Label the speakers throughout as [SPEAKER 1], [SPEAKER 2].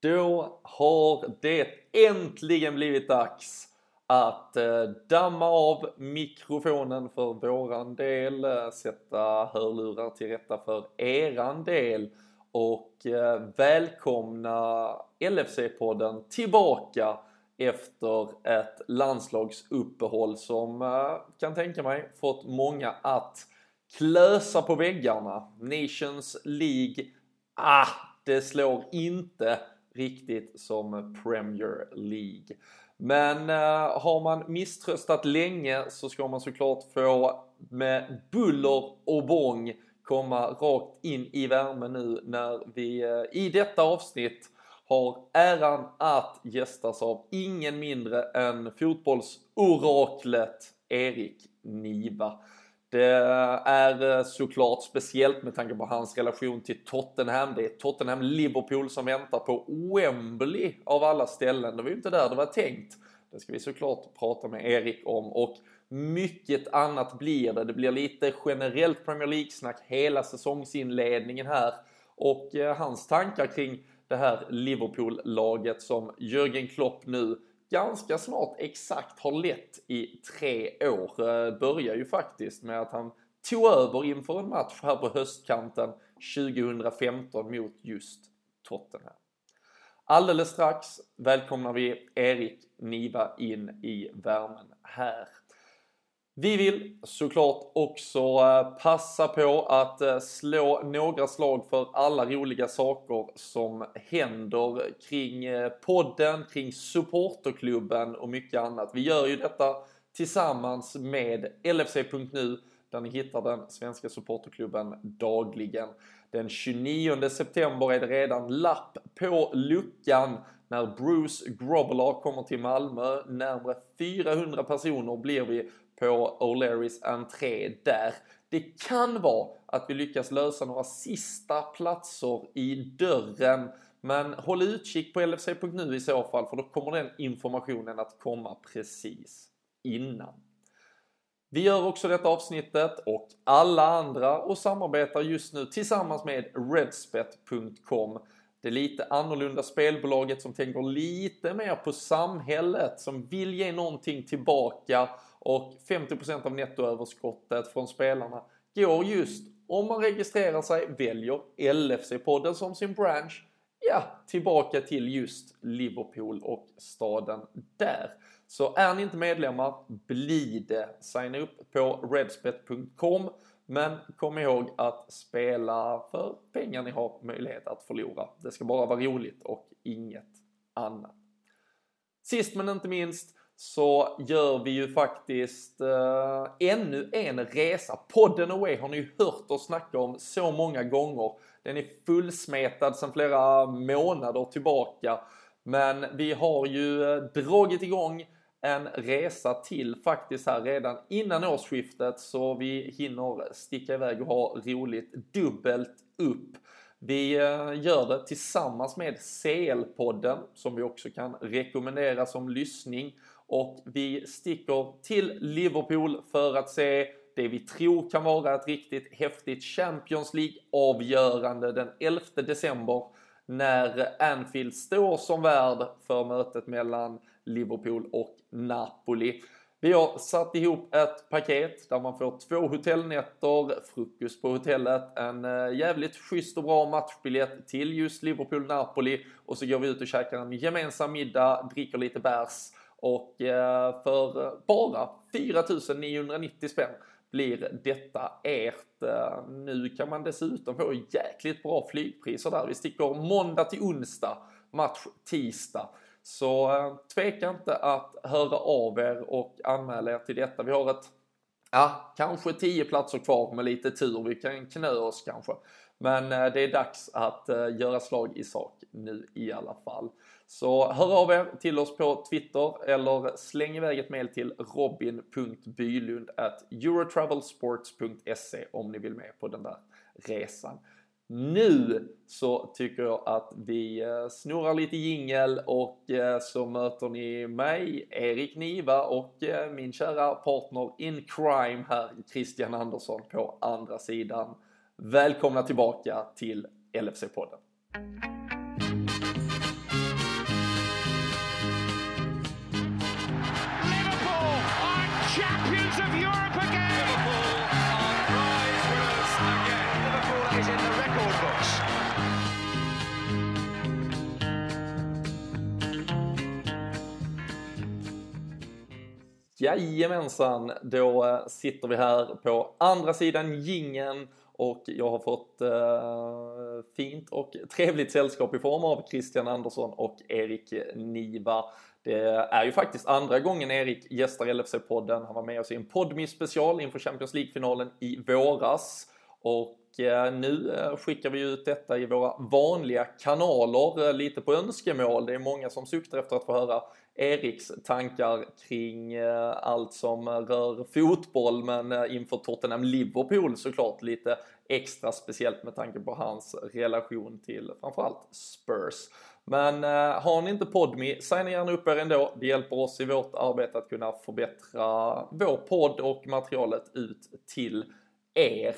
[SPEAKER 1] Då har det äntligen blivit dags att eh, damma av mikrofonen för våran del, eh, sätta hörlurar till rätta för eran del och eh, välkomna LFC-podden tillbaka efter ett landslagsuppehåll som kan tänka mig fått många att klösa på väggarna. Nations League, ah, det slår inte riktigt som Premier League. Men eh, har man misströstat länge så ska man såklart få med buller och bång komma rakt in i värmen nu när vi eh, i detta avsnitt har äran att gästas av ingen mindre än fotbollsoraklet Erik Niva. Det är eh, såklart speciellt med tanke på hans relation till Tottenham. Det är Tottenham-Liverpool som väntar på Wembley av alla ställen. Det var ju inte där det var tänkt. Det ska vi såklart prata med Erik om och mycket annat blir det. Det blir lite generellt Premier League-snack hela säsongsinledningen här och eh, hans tankar kring det här Liverpool-laget som Jürgen Klopp nu ganska snart exakt har lett i tre år. Eh, börjar ju faktiskt med att han tog över inför en match här på höstkanten 2015 mot just Tottenham. Alldeles strax välkomnar vi Erik Niva in i värmen här. Vi vill såklart också eh, passa på att eh, slå några slag för alla roliga saker som händer kring eh, podden, kring supporterklubben och mycket annat. Vi gör ju detta tillsammans med LFC.nu där ni hittar den svenska supporterklubben dagligen. Den 29 september är det redan lapp på luckan när Bruce Grobbelaar kommer till Malmö. Närmare 400 personer blir vi på O'Learys entré där. Det kan vara att vi lyckas lösa några sista platser i dörren. Men håll utkik på LFC.nu i så fall för då kommer den informationen att komma precis innan. Vi gör också detta avsnittet och alla andra och samarbetar just nu tillsammans med Redspet.com. Det lite annorlunda spelbolaget som tänker lite mer på samhället, som vill ge någonting tillbaka och 50% av nettoöverskottet från spelarna går just om man registrerar sig, väljer LFC-podden som sin branch, ja, tillbaka till just Liverpool och staden där. Så är ni inte medlemmar, bli det. Signa upp på redspet.com men kom ihåg att spela för pengar ni har möjlighet att förlora. Det ska bara vara roligt och inget annat. Sist men inte minst så gör vi ju faktiskt eh, ännu en resa. Podden Away har ni ju hört oss snacka om så många gånger. Den är fullsmetad sedan flera månader tillbaka. Men vi har ju eh, dragit igång en resa till faktiskt här redan innan årsskiftet så vi hinner sticka iväg och ha roligt dubbelt upp. Vi eh, gör det tillsammans med CL-podden som vi också kan rekommendera som lyssning och vi sticker till Liverpool för att se det vi tror kan vara ett riktigt häftigt Champions League-avgörande den 11 december när Anfield står som värd för mötet mellan Liverpool och Napoli. Vi har satt ihop ett paket där man får två hotellnätter, frukost på hotellet, en eh, jävligt schysst och bra matchbiljett till just Liverpool-Napoli och så går vi ut och käkar en gemensam middag, dricker lite bärs och eh, för bara 4990 spänn blir detta ert. Eh, nu kan man dessutom få jäkligt bra flygpriser där. Vi sticker måndag till onsdag, match tisdag. Så eh, tveka inte att höra av er och anmäla er till detta. Vi har ett, ja, kanske 10 platser kvar med lite tur. Vi kan knö oss kanske. Men det är dags att göra slag i sak nu i alla fall. Så hör av er till oss på Twitter eller släng iväg ett mail till robin.bylund@eurotravelsports.se om ni vill med på den där resan. Nu så tycker jag att vi eh, snurrar lite jingel och eh, så möter ni mig, Erik Niva och eh, min kära partner in crime här, Christian Andersson på andra sidan. Välkomna tillbaka till LFC-podden. Jajamensan, då eh, sitter vi här på andra sidan gingen och jag har fått eh, fint och trevligt sällskap i form av Christian Andersson och Erik Niva. Det är ju faktiskt andra gången Erik gästar LFC-podden. Han var med oss i en podmi special inför Champions League-finalen i våras. Och Eh, nu eh, skickar vi ut detta i våra vanliga kanaler, eh, lite på önskemål. Det är många som suktar efter att få höra Eriks tankar kring allt som rör fotboll, men inför Tottenham-Liverpool såklart lite extra speciellt med tanke på hans relation till framförallt Spurs. Men eh, har ni inte Podmi, signa gärna upp er ändå. Det hjälper oss i vårt arbete att kunna förbättra vår podd och materialet ut till er.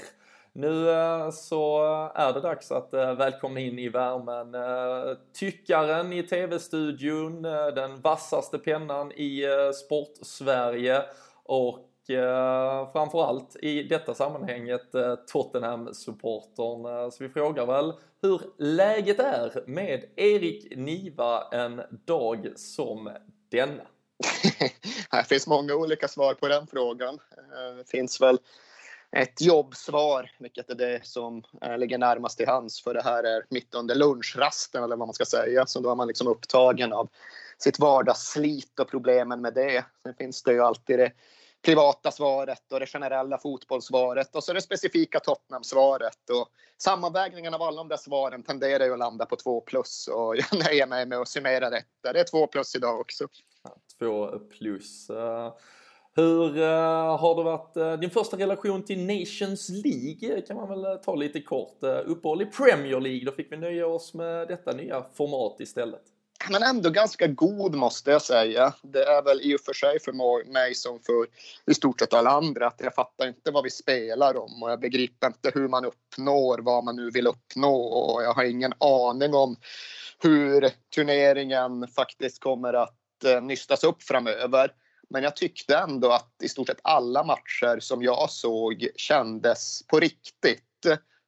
[SPEAKER 1] Nu eh, så är det dags att eh, välkomna in i värmen eh, tyckaren i tv-studion, den vassaste pennan i sportsverige och framförallt i detta sammanhanget Tottenham-supportern. Så vi frågar väl hur läget är med Erik Niva en dag som denna.
[SPEAKER 2] Det finns många olika svar på den frågan. Det finns väl ett jobbsvar, vilket är det som eh, ligger närmast till hands för det här är mitt under lunchrasten eller vad man ska säga. Så då är man liksom upptagen av sitt vardagsslit och problemen med det. Sen finns det ju alltid det privata svaret och det generella fotbollssvaret och så det specifika Tottenham-svaret. Och sammanvägningen av alla de där svaren tenderar ju att landa på två plus och jag nöjer mig med att summera detta. Det är två plus idag också.
[SPEAKER 1] Två plus. Eh, hur uh, har det varit uh, din första relation till Nations League? kan man väl eh, ta lite kort. Uh, uppehåll i Premier League, då fick vi nöja oss med detta nya format istället.
[SPEAKER 2] Men ändå ganska god måste jag säga. Det är väl i och för sig för mig som för i stort sett alla andra att jag fattar inte vad vi spelar om och jag begriper inte hur man uppnår vad man nu vill uppnå och jag har ingen aning om hur turneringen faktiskt kommer att nystas upp framöver. Men jag tyckte ändå att i stort sett alla matcher som jag såg kändes på riktigt.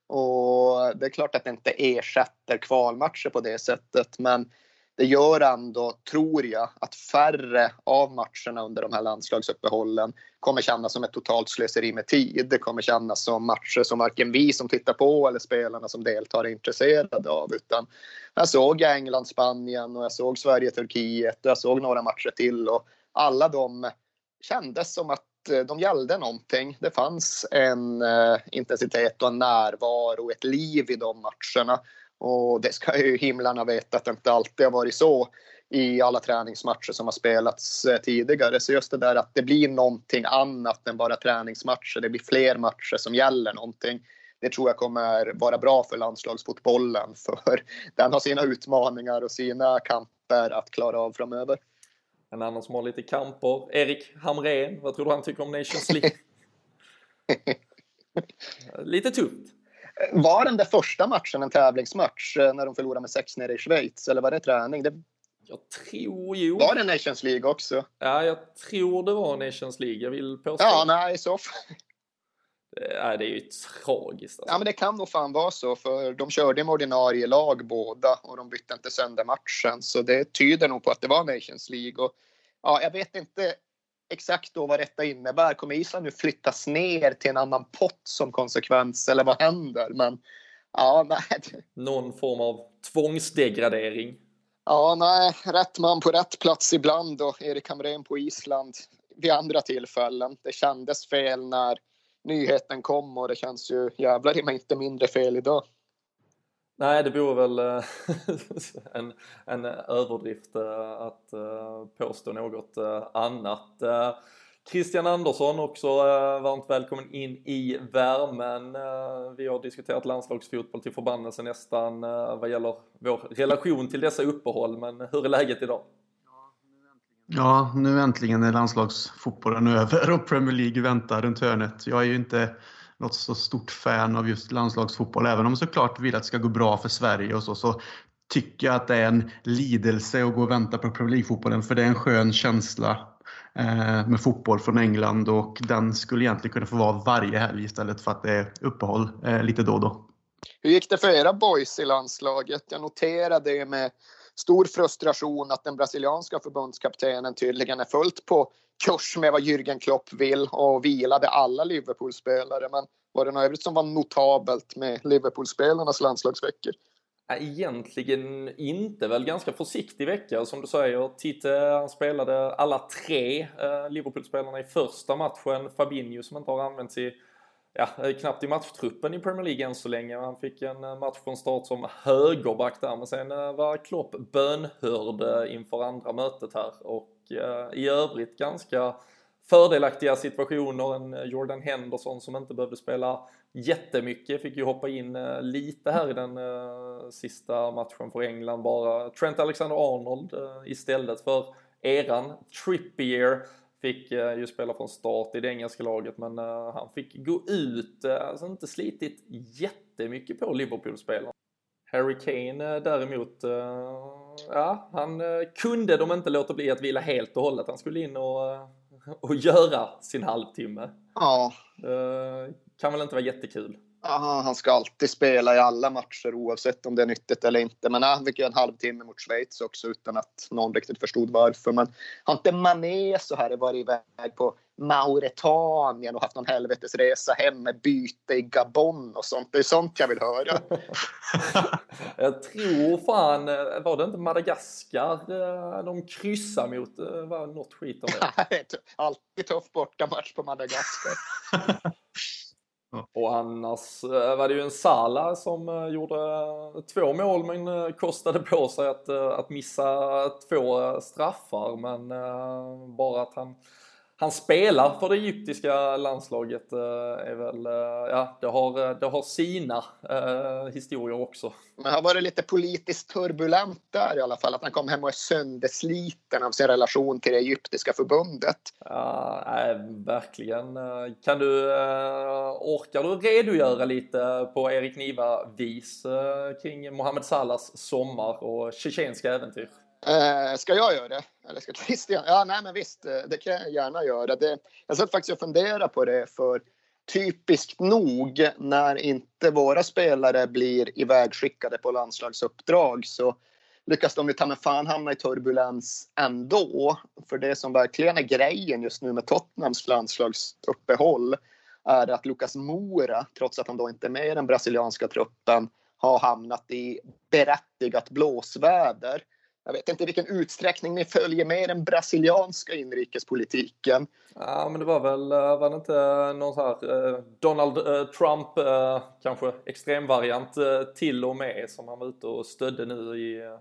[SPEAKER 2] Och det är klart att det inte ersätter kvalmatcher på det sättet, men det gör ändå, tror jag, att färre av matcherna under de här landslagsuppehållen kommer kännas som ett totalt slöseri med tid. Det kommer kännas som matcher som varken vi som tittar på eller spelarna som deltar är intresserade av. Utan jag såg England, Spanien och jag såg Sverige, Turkiet och jag såg några matcher till. Och alla de kändes som att eh, de gällde någonting. Det fanns en eh, intensitet och en närvaro och ett liv i de matcherna. Och det ska ju himlarna veta att det inte alltid har varit så i alla träningsmatcher som har spelats eh, tidigare. Så just det där att det blir någonting annat än bara träningsmatcher. Det blir fler matcher som gäller någonting. Det tror jag kommer vara bra för landslagsfotbollen för den har sina utmaningar och sina kamper att klara av framöver.
[SPEAKER 1] En annan som har lite kamper. Erik Hamrén, vad tror du han tycker om Nations League? lite tufft.
[SPEAKER 2] Var den där första matchen en tävlingsmatch eh, när de förlorade med 6 nere i Schweiz? Eller var det träning? Det...
[SPEAKER 1] Jag tror ju...
[SPEAKER 2] Var det Nations League också?
[SPEAKER 1] Ja, jag tror det var Nations League. Jag vill påstå.
[SPEAKER 2] Ja, nej, så...
[SPEAKER 1] Nej, det är ju tragiskt.
[SPEAKER 2] Alltså. Ja, men det kan nog fan vara så, för de körde med ordinarie lag båda och de bytte inte sönder matchen, så det tyder nog på att det var Nations League. Och, ja, jag vet inte exakt då vad detta innebär. Kommer Island nu flyttas ner till en annan pott som konsekvens eller vad händer? Men ja, nej.
[SPEAKER 1] Någon form av tvångsdegradering.
[SPEAKER 2] Ja, nej, rätt man på rätt plats ibland och Erik Hamrén på Island vid andra tillfällen. Det kändes fel när nyheten kom och det känns ju jävlar i mig inte mindre fel idag.
[SPEAKER 1] Nej, det vore väl eh, en, en överdrift eh, att eh, påstå något annat. Christian Andersson också varmt välkommen in i värmen. Vi har diskuterat landslagsfotboll till förbannelse nästan vad gäller vår relation till dessa uppehåll, men hur är läget idag?
[SPEAKER 3] Ja, nu äntligen är landslagsfotbollen över och Premier League väntar runt hörnet. Jag är ju inte något så stort fan av just landslagsfotboll. Även om såklart vill att det ska gå bra för Sverige och så, så tycker jag att det är en lidelse att gå och vänta på Premier League-fotbollen. För det är en skön känsla eh, med fotboll från England och den skulle egentligen kunna få vara varje helg istället för att det är uppehåll eh, lite då och då.
[SPEAKER 2] Hur gick det för era boys i landslaget? Jag noterade med stor frustration att den brasilianska förbundskaptenen tydligen är fullt på kurs med vad Jürgen Klopp vill och vilade alla Liverpool-spelare. Men var det något övrigt som var notabelt med Liverpool-spelarnas landslagsveckor?
[SPEAKER 1] Egentligen inte, väl ganska försiktig vecka som du säger. Titte spelade alla tre Liverpoolspelarna Liverpool-spelarna i första matchen. Fabinho som inte har använts i, ja, knappt i matchtruppen i Premier League än så länge. Han fick en eh, match från start som högerback där, men sen eh, var Klopp bönhörd eh, inför andra mötet här och i övrigt ganska fördelaktiga situationer. En Jordan Henderson som inte behövde spela jättemycket, fick ju hoppa in lite här i den sista matchen för England bara. Trent Alexander-Arnold istället för eran Trippier fick uh, ju spela från start i det engelska laget men han fick gå ut, alltså inte slitit jättemycket på Liverpool-spelarna. Harry Kane däremot, ja han kunde de inte låta bli att vila helt och hållet. Han skulle in och, och göra sin halvtimme.
[SPEAKER 2] Ja.
[SPEAKER 1] Kan väl inte vara jättekul?
[SPEAKER 2] Aha, han ska alltid spela i alla matcher oavsett om det är nyttigt eller inte. Men han fick ju en halvtimme mot Schweiz också utan att någon riktigt förstod varför. Men har inte Mané så här varit iväg på Mauretanien och haft någon helvetesresa hem med byte i Gabon och sånt. Det är sånt jag vill höra.
[SPEAKER 1] jag tror fan, var det inte Madagaskar eh, de kryssade mot? Eh, var något skit om
[SPEAKER 2] det? Alltid tuff bortamatch på Madagaskar.
[SPEAKER 1] Och annars eh, var det ju en Sala som eh, gjorde eh, två mål men kostade på sig att, att missa två straffar. Men bara att han han spelar för det egyptiska landslaget är väl, ja, det har, det har sina eh, historier också.
[SPEAKER 2] Men har varit lite politiskt turbulent där i alla fall, att han kom hem och är söndersliten av sin relation till det egyptiska förbundet.
[SPEAKER 1] Ja, nej, verkligen. Kan du, orkar du redogöra lite på Erik Niva-vis kring Mohamed Salahs sommar och tjetjenska äventyr?
[SPEAKER 2] Eh, ska jag göra det? Eller ska Christian? Ja, nej, men visst, eh, det kan jag gärna göra. Det, jag satt faktiskt och funderade på det för typiskt nog när inte våra spelare blir ivägskickade på landslagsuppdrag så lyckas de ju ta med fan hamna i turbulens ändå. För det som verkligen är grejen just nu med Tottenhams landslagsuppehåll är att Lucas Moura, trots att han då inte är med i den brasilianska truppen, har hamnat i berättigat blåsväder. Jag vet inte i vilken utsträckning ni följer med den brasilianska inrikespolitiken.
[SPEAKER 1] Ja, men det var väl, eh, var det inte någon så här eh, Donald eh, Trump, kanske extremvariant till och med, som han var ute och stödde nu i...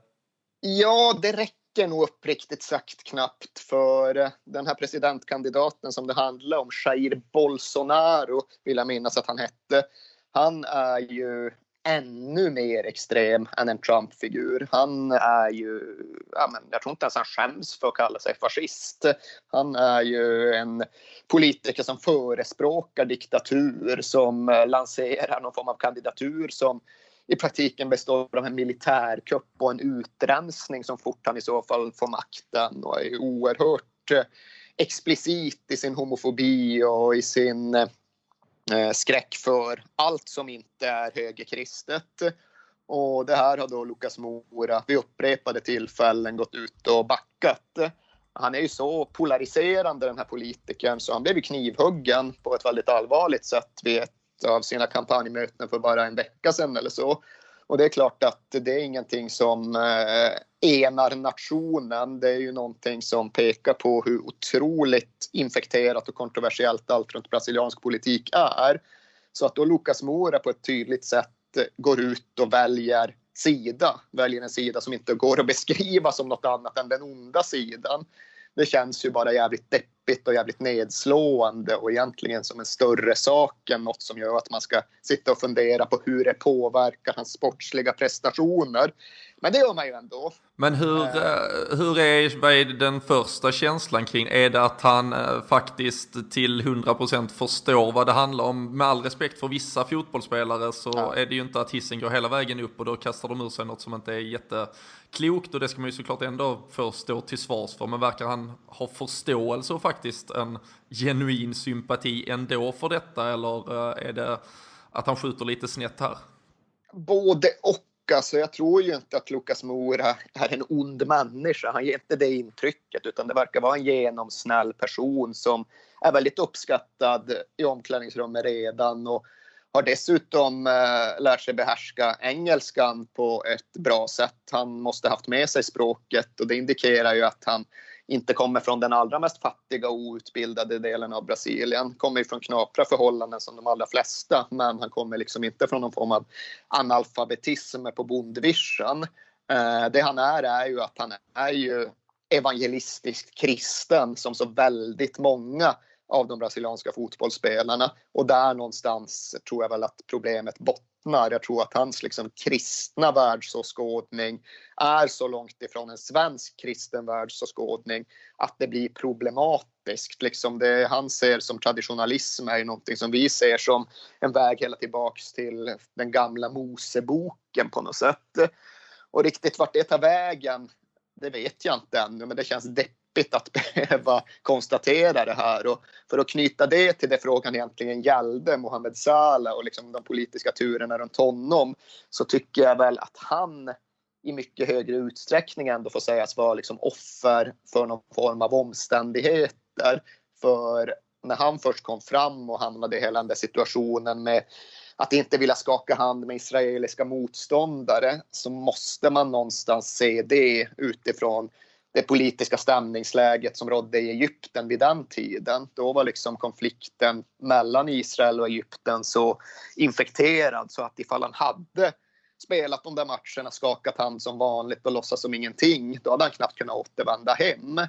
[SPEAKER 2] Ja, det räcker nog uppriktigt sagt knappt för den här presidentkandidaten som det handlar om, Jair Bolsonaro, vill jag minnas att han hette. Han är ju ännu mer extrem än en Trump-figur. Han är ju, ja, men jag tror inte ens han skäms för att kalla sig fascist. Han är ju en politiker som förespråkar diktatur, som lanserar någon form av kandidatur som i praktiken består av en militärkupp och en utrensning som fort han i så fall får makten och är oerhört explicit i sin homofobi och i sin Eh, skräck för allt som inte är högerkristet. Och det här har då Lukas Mora vid upprepade tillfällen gått ut och backat. Han är ju så polariserande den här politikern så han blev ju knivhuggen på ett väldigt allvarligt sätt vid ett av sina kampanjmöten för bara en vecka sedan eller så. Och det är klart att det är ingenting som eh, enar nationen. Det är ju någonting som pekar på hur otroligt infekterat och kontroversiellt allt runt brasiliansk politik är. Så att då Lucas Moura på ett tydligt sätt eh, går ut och väljer sida, väljer en sida som inte går att beskriva som något annat än den onda sidan. Det känns ju bara jävligt deppigt och jävligt nedslående och egentligen som en större sak än något som gör att man ska sitta och fundera på hur det påverkar hans sportsliga prestationer. Men det gör man ju ändå.
[SPEAKER 1] Men hur, uh, hur är, vad är den första känslan kring, är det att han uh, faktiskt till 100% förstår vad det handlar om? Med all respekt för vissa fotbollsspelare så ja. är det ju inte att hissen går hela vägen upp och då kastar de ur sig något som inte är jätteklokt och det ska man ju såklart ändå få stå till svars för. Men verkar han ha förståelse och faktiskt en genuin sympati ändå för detta eller är det att han skjuter lite snett här?
[SPEAKER 2] Både och. Alltså, jag tror ju inte att Lukas Mora är en ond människa. Han ger inte det intrycket utan det verkar vara en genomsnäll person som är väldigt uppskattad i omklädningsrummet redan och har dessutom eh, lärt sig behärska engelskan på ett bra sätt. Han måste haft med sig språket och det indikerar ju att han inte kommer från den allra mest fattiga och outbildade delen av Brasilien. Kommer från knapra förhållanden som de allra flesta, men han kommer liksom inte från någon form av analfabetism på bondvischan. Eh, det han är är ju att han är ju evangelistiskt kristen som så väldigt många av de brasilianska fotbollsspelarna. Och där någonstans tror jag väl att problemet bottnar. Jag tror att hans liksom kristna världsåskådning är så långt ifrån en svensk kristen världsåskådning att det blir problematiskt. Liksom det han ser som traditionalism är ju någonting som vi ser som en väg hela tillbaks till den gamla Moseboken på något sätt. Och riktigt vart det tar vägen, det vet jag inte ännu, men det känns deppigt deppigt att behöva konstatera det här. Och för att knyta det till det frågan egentligen gällde, Mohamed Salah och liksom de politiska turerna runt honom, så tycker jag väl att han i mycket högre utsträckning ändå får sägas vara liksom offer för någon form av omständigheter. För när han först kom fram och hamnade i hela den där situationen med att inte vilja skaka hand med israeliska motståndare så måste man någonstans se det utifrån det politiska stämningsläget som rådde i Egypten vid den tiden. Då var liksom konflikten mellan Israel och Egypten så infekterad så att ifall han hade spelat de där matcherna, skakat hand som vanligt och låtsas som ingenting, då hade han knappt kunnat återvända hem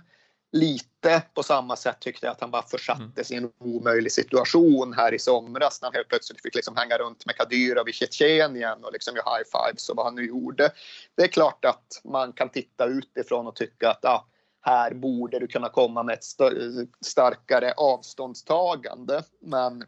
[SPEAKER 2] lite på samma sätt tyckte jag att han bara försattes mm. i en omöjlig situation här i somras när han helt plötsligt fick liksom hänga runt med Kadyrov i Tjetjenien och liksom high fives och vad han nu gjorde. Det är klart att man kan titta utifrån och tycka att ah, här borde du kunna komma med ett st starkare avståndstagande. Men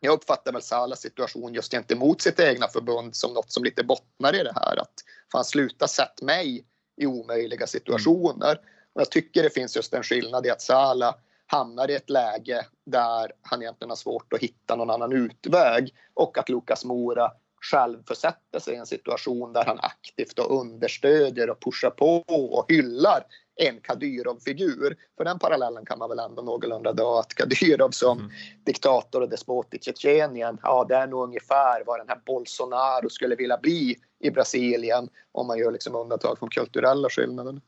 [SPEAKER 2] jag uppfattar väl Salas situation just gentemot sitt egna förbund som något som lite bottnar i det här att fan sluta sätt mig i omöjliga situationer. Jag tycker det finns just en skillnad i att Salah hamnar i ett läge där han egentligen har svårt att hitta någon annan utväg och att Lukas Mora själv försätter sig i en situation där han aktivt och understödjer och pushar på och hyllar en Kadyrov-figur. För den parallellen kan man väl ändå någorlunda dra att Kadyrov som mm. diktator och despot i Tjetjenien, ja det är nog ungefär vad den här Bolsonaro skulle vilja bli i Brasilien om man gör liksom undantag från kulturella skillnader.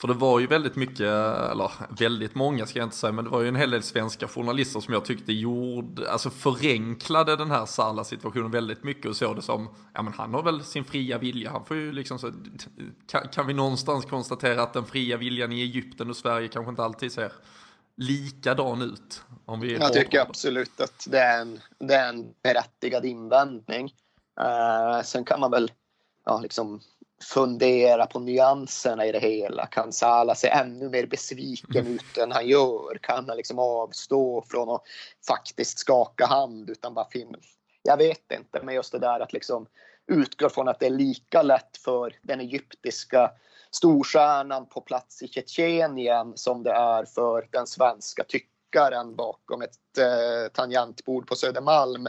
[SPEAKER 1] För det var ju väldigt mycket, eller väldigt många ska jag inte säga, men det var ju en hel del svenska journalister som jag tyckte gjorde, alltså förenklade den här Salah situationen väldigt mycket och såg det som, ja men han har väl sin fria vilja, han får ju liksom så, kan, kan vi någonstans konstatera att den fria viljan i Egypten och Sverige kanske inte alltid ser likadan ut? Om vi
[SPEAKER 2] jag tycker absolut att det är en, det är en berättigad invändning. Uh, sen kan man väl ja, liksom fundera på nyanserna i det hela. Kan Salah se ännu mer besviken mm. ut än han gör? Kan han liksom avstå från att faktiskt skaka hand utan bara finna... Jag vet inte, men just det där att liksom utgå från att det är lika lätt för den egyptiska storstjärnan på plats i Tjetjenien som det är för den svenska tyckaren rackaren bakom ett eh, tangentbord på Södermalm.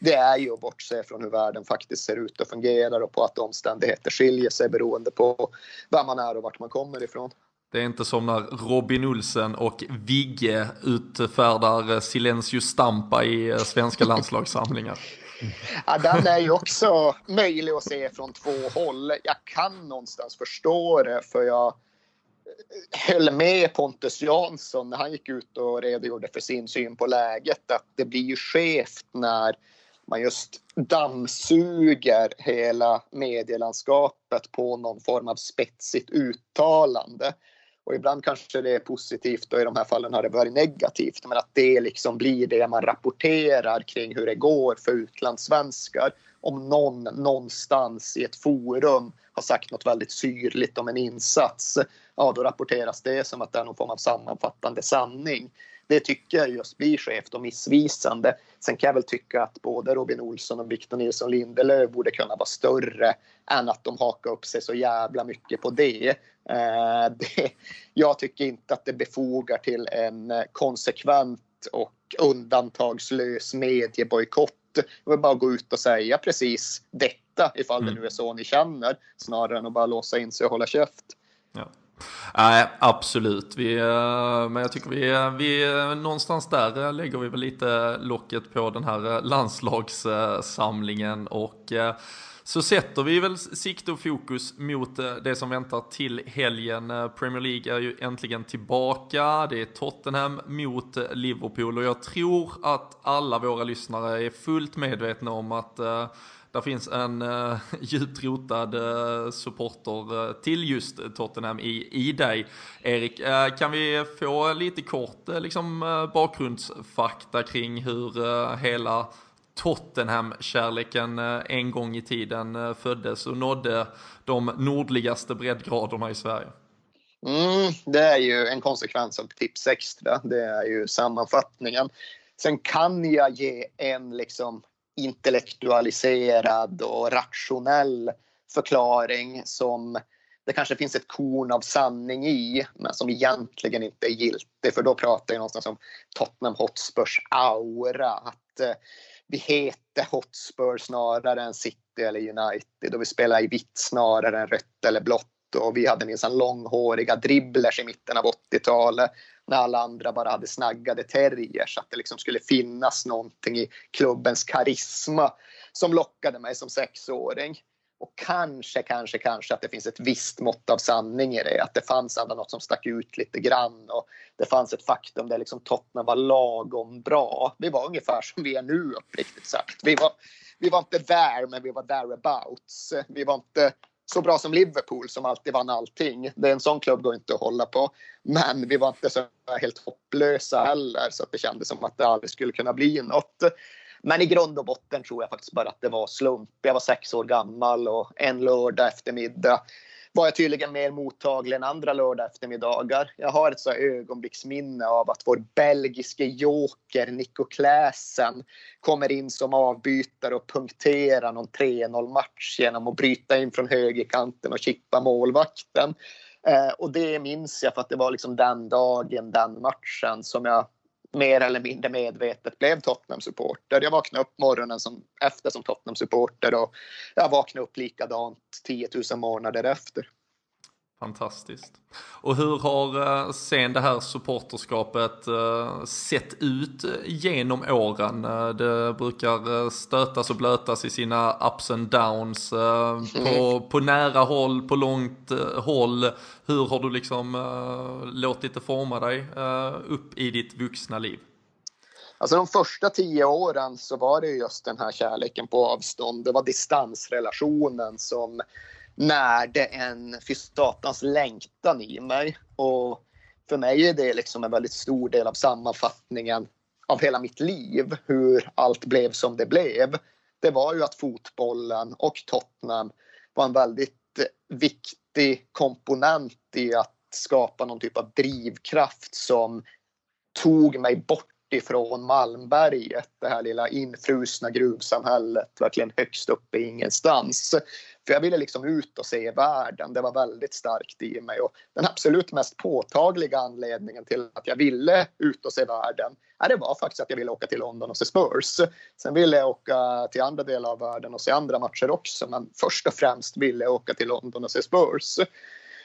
[SPEAKER 2] Det är ju att bortse från hur världen faktiskt ser ut och fungerar och på att omständigheter skiljer sig beroende på vem man är och vart man kommer ifrån.
[SPEAKER 1] Det är inte som när Robin Olsen och Vigge utfärdar Silencio Stampa i eh, svenska landslagssamlingar.
[SPEAKER 2] Ja, den är ju också möjlig att se från två håll. Jag kan någonstans förstå det för jag höll med Pontus Jansson när han gick ut och redogjorde för sin syn på läget att det blir ju skevt när man just dammsuger hela medielandskapet på någon form av spetsigt uttalande. Och ibland kanske det är positivt och i de här fallen har det varit negativt. Men att det liksom blir det man rapporterar kring hur det går för utlandssvenskar. Om någon någonstans i ett forum har sagt något väldigt syrligt om en insats ja då rapporteras det som att det är någon form av sammanfattande sanning. Det tycker jag just blir skevt och missvisande. Sen kan jag väl tycka att både Robin Olsson och Victor Nilsson Lindelöf borde kunna vara större än att de hakar upp sig så jävla mycket på det. Eh, det jag tycker inte att det befogar till en konsekvent och undantagslös mediebojkott. Det vill bara att gå ut och säga precis det berätta ifall mm. det nu är så ni känner snarare än att bara låsa in sig och hålla käft.
[SPEAKER 1] Ja. Nej, absolut. Vi, eh, men jag tycker vi, vi någonstans där lägger vi väl lite locket på den här landslagssamlingen och så sätter vi väl sikte och fokus mot eh, det som väntar till helgen. Eh, Premier League är ju äntligen tillbaka. Det är Tottenham mot eh, Liverpool och jag tror att alla våra lyssnare är fullt medvetna om att där finns en eh, djupt rotad eh, supporter eh, till just Tottenham i, i dig. Erik, eh, kan vi få lite kort eh, liksom, eh, bakgrundsfakta kring hur hela Tottenham-kärleken eh, en gång i tiden eh, föddes och nådde de nordligaste breddgraderna i Sverige?
[SPEAKER 2] Mm, det är ju en konsekvens av tips extra. Det är ju sammanfattningen. Sen kan jag ge en liksom intellektualiserad och rationell förklaring som det kanske finns ett korn av sanning i, men som egentligen inte är giltig. För då pratar jag någonstans om Tottenham Hotspurs aura. Att eh, vi heter Hotspur snarare än City eller United och vi spelar i vitt snarare än rött eller blått och vi hade minsann långhåriga dribblers i mitten av 80-talet när alla andra bara hade snaggade terriers. Att det liksom skulle finnas någonting i klubbens karisma som lockade mig som sexåring. Och kanske, kanske, kanske att det finns ett visst mått av sanning i det. Att det fanns ändå något som stack ut lite grann. Och det fanns ett faktum där liksom Tottenham var lagom bra. Vi var ungefär som vi är nu uppriktigt sagt. Vi var, vi var inte där, men vi var thereabouts. Vi var inte så bra som Liverpool som alltid vann allting. Det är en sån klubb går inte att hålla på. Men vi var inte så helt hopplösa heller så att det kändes som att det aldrig skulle kunna bli något. Men i grund och botten tror jag faktiskt bara att det var slump. Jag var sex år gammal och en lördag eftermiddag var jag tydligen mer mottaglig än andra lördag eftermiddagar. Jag har ett så ögonblicksminne av att vår belgiske joker Nico Kläsen kommer in som avbytare och punkterar någon 3-0 match genom att bryta in från högerkanten och chippa målvakten. Eh, och det minns jag för att det var liksom den dagen, den matchen som jag mer eller mindre medvetet blev Tottenham-supporter. Jag vaknade upp morgonen som, efter som Tottenham-supporter och jag vaknade upp likadant 10 000 månader efter.
[SPEAKER 1] Fantastiskt. Och hur har uh, sen det här supporterskapet uh, sett ut genom åren? Det brukar stötas och blötas i sina ups and downs. Mm. På, på nära håll, på långt håll. Hur har du liksom låtit det forma dig upp i ditt vuxna liv?
[SPEAKER 2] Alltså de första tio åren så var det just den här kärleken på avstånd. Det var distansrelationen som närde en fy satans längtan i mig. Och för mig är det liksom en väldigt stor del av sammanfattningen av hela mitt liv, hur allt blev som det blev. Det var ju att fotbollen och Tottenham var en väldigt viktig komponent i att skapa någon typ av drivkraft som tog mig bort ifrån Malmberget, det här lilla infrusna gruvsamhället, verkligen högst uppe i ingenstans. För jag ville liksom ut och se världen. Det var väldigt starkt i mig. Och den absolut mest påtagliga anledningen till att jag ville ut och se världen, det var faktiskt att jag ville åka till London och se Spurs. Sen ville jag åka till andra delar av världen och se andra matcher också. Men först och främst ville jag åka till London och se Spurs.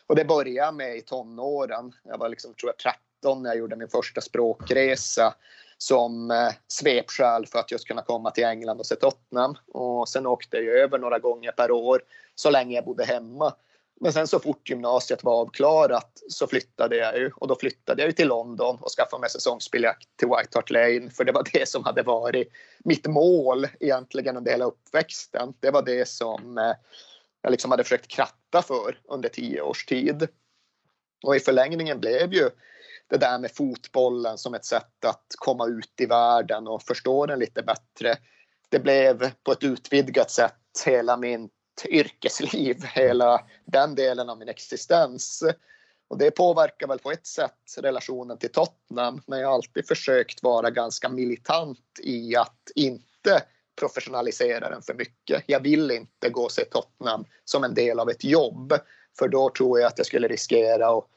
[SPEAKER 2] Och det började med i tonåren. Jag var liksom, tror jag, 13 när jag gjorde min första språkresa som eh, svepskäl för att just kunna komma till England och se Tottenham. Och sen åkte jag över några gånger per år så länge jag bodde hemma. Men sen så fort gymnasiet var avklarat så flyttade jag ju och då flyttade jag ju till London och skaffade mig säsongsbiljett till White Hart Lane för det var det som hade varit mitt mål egentligen under hela uppväxten. Det var det som eh, jag liksom hade försökt kratta för under tio års tid. Och i förlängningen blev ju det där med fotbollen som ett sätt att komma ut i världen och förstå den lite bättre. Det blev på ett utvidgat sätt hela mitt yrkesliv, hela den delen av min existens. Och det påverkar väl på ett sätt relationen till Tottenham, men jag har alltid försökt vara ganska militant i att inte professionalisera den för mycket. Jag vill inte gå och se Tottenham som en del av ett jobb, för då tror jag att jag skulle riskera att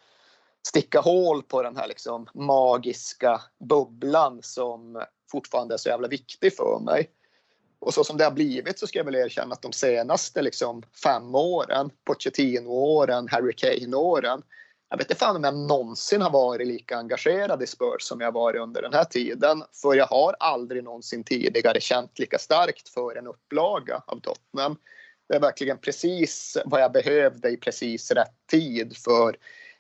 [SPEAKER 2] sticka hål på den här liksom magiska bubblan som fortfarande är så jävla viktig för mig. Och så som det har blivit så ska jag väl erkänna att de senaste liksom, fem åren, Pochettino-åren, Harry Kane-åren, jag vet inte fan om jag någonsin har varit lika engagerad i Spurs som jag varit under den här tiden. För jag har aldrig någonsin tidigare känt lika starkt för en upplaga av Tottenham. Det är verkligen precis vad jag behövde i precis rätt tid. För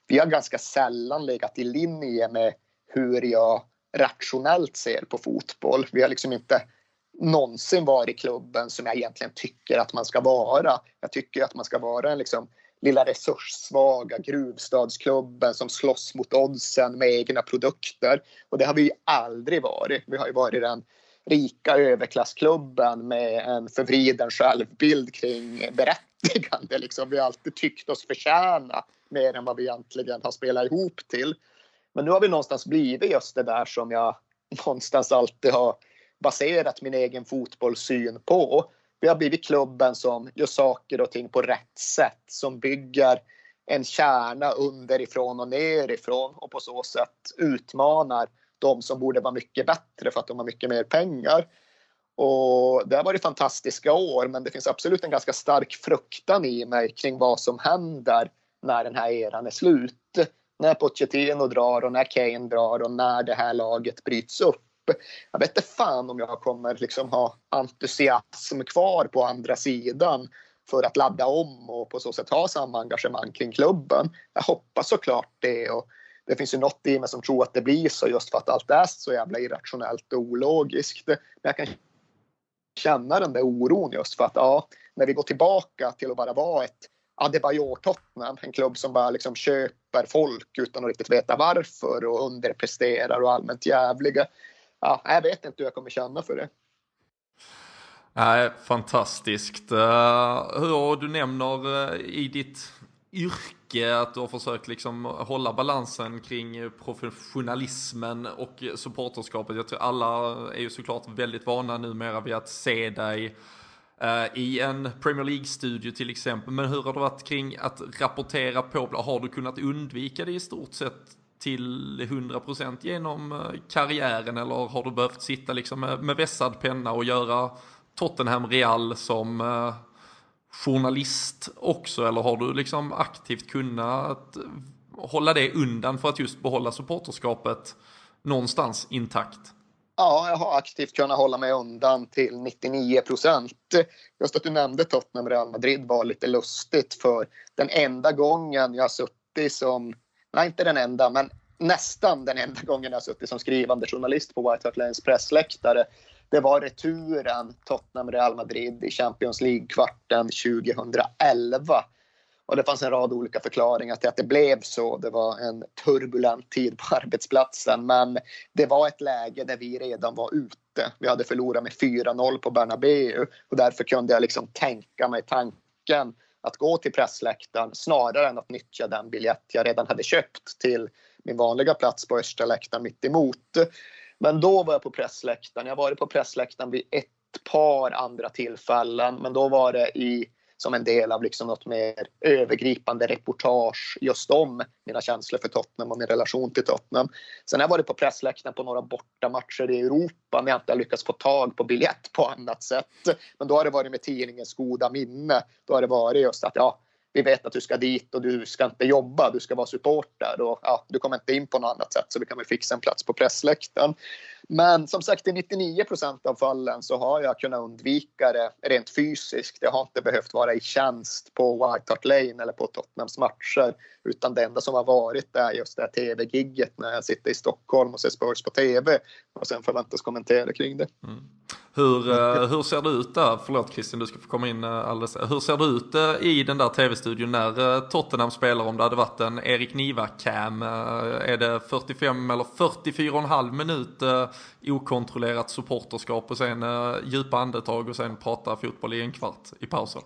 [SPEAKER 2] vi har ganska sällan legat i linje med hur jag rationellt ser på fotboll. Vi har liksom inte någonsin varit klubben som jag egentligen tycker att man ska vara. Jag tycker att man ska vara en liksom lilla resurssvaga gruvstadsklubben som slåss mot oddsen med egna produkter. Och det har vi ju aldrig varit. Vi har ju varit den rika överklassklubben med en förvriden självbild kring berättigande. Liksom. Vi har alltid tyckt oss förtjäna mer än vad vi egentligen har spelat ihop till. Men nu har vi någonstans blivit just det där som jag någonstans alltid har baserat min egen fotbollssyn på. Vi har blivit klubben som gör saker och ting på rätt sätt, som bygger en kärna underifrån och nerifrån och på så sätt utmanar de som borde vara mycket bättre för att de har mycket mer pengar. Och det har varit fantastiska år, men det finns absolut en ganska stark fruktan i mig kring vad som händer när den här eran är slut. När Pochettino drar och när Kane drar och när det här laget bryts upp jag vet inte fan om jag kommer liksom ha entusiasm kvar på andra sidan för att ladda om och på så sätt ha samma engagemang kring klubben. Jag hoppas såklart det och det finns ju något i mig som tror att det blir så just för att allt är så jävla irrationellt och ologiskt. Men jag kan känna den där oron just för att ja, när vi går tillbaka till att bara vara ett Adebayor-Tottenham, en klubb som bara liksom köper folk utan att riktigt veta varför och underpresterar och allmänt jävliga ja, jag vet inte hur jag kommer känna för det.
[SPEAKER 1] Nej, fantastiskt. Uh, hur du nämner uh, i ditt yrke att du har försökt liksom hålla balansen kring professionalismen och supporterskapet. Jag tror alla är ju såklart väldigt vana numera vid att se dig eh, i en Premier League-studio till exempel. Men hur har det varit kring att rapportera på? Har du kunnat undvika det i stort sett till 100% genom eh, karriären eller har du behövt sitta liksom med, med vässad penna och göra Tottenham Real som eh, journalist också eller har du liksom aktivt kunnat hålla det undan för att just behålla supporterskapet någonstans intakt?
[SPEAKER 2] Ja, jag har aktivt kunnat hålla mig undan till 99 procent. Just att du nämnde Tottenham Real Madrid var lite lustigt för den enda gången jag har suttit som nej inte den enda, men nästan den enda gången jag har suttit som skrivande journalist på White Hart Lanes pressläktare. Det var returen Tottenham-Real Madrid i Champions League-kvarten 2011. Och det fanns en rad olika förklaringar till att det blev så. Det var en turbulent tid på arbetsplatsen, men det var ett läge där vi redan var ute. Vi hade förlorat med 4-0 på Bernabeu och därför kunde jag liksom tänka mig tanken att gå till pressläktaren snarare än att nyttja den biljett jag redan hade köpt till min vanliga plats på östra läktaren mitt emot. Men då var jag på pressläktaren. Jag har varit på pressläktaren vid ett par andra tillfällen, men då var det i som en del av liksom något mer övergripande reportage just om mina känslor för Tottenham och min relation till Tottenham. Sen har jag varit på pressläktaren på några bortamatcher i Europa när jag inte har lyckats få tag på biljett på annat sätt. Men då har det varit med tidningens goda minne. Då har det varit just att ja, vi vet att du ska dit och du ska inte jobba, du ska vara supporter och ja, du kommer inte in på något annat sätt så vi kan väl fixa en plats på pressläktaren. Men som sagt i 99 procent av fallen så har jag kunnat undvika det rent fysiskt. Jag har inte behövt vara i tjänst på White Hart Lane eller på Tottenhams matcher utan det enda som har varit är just det här tv-gigget när jag sitter i Stockholm och ser Spurs på tv och sen förväntas kommentera kring det. Mm.
[SPEAKER 1] Hur, eh, hur ser det ut där, förlåt Christian du ska få komma in eh, alldeles, hur ser det ut eh, i den där tv-studion när Tottenham spelar om det hade varit en Erik Niva-cam? Är det 45 eller 44,5 minut okontrollerat supporterskap och sen djupa andetag och sen prata fotboll i en kvart i pausen?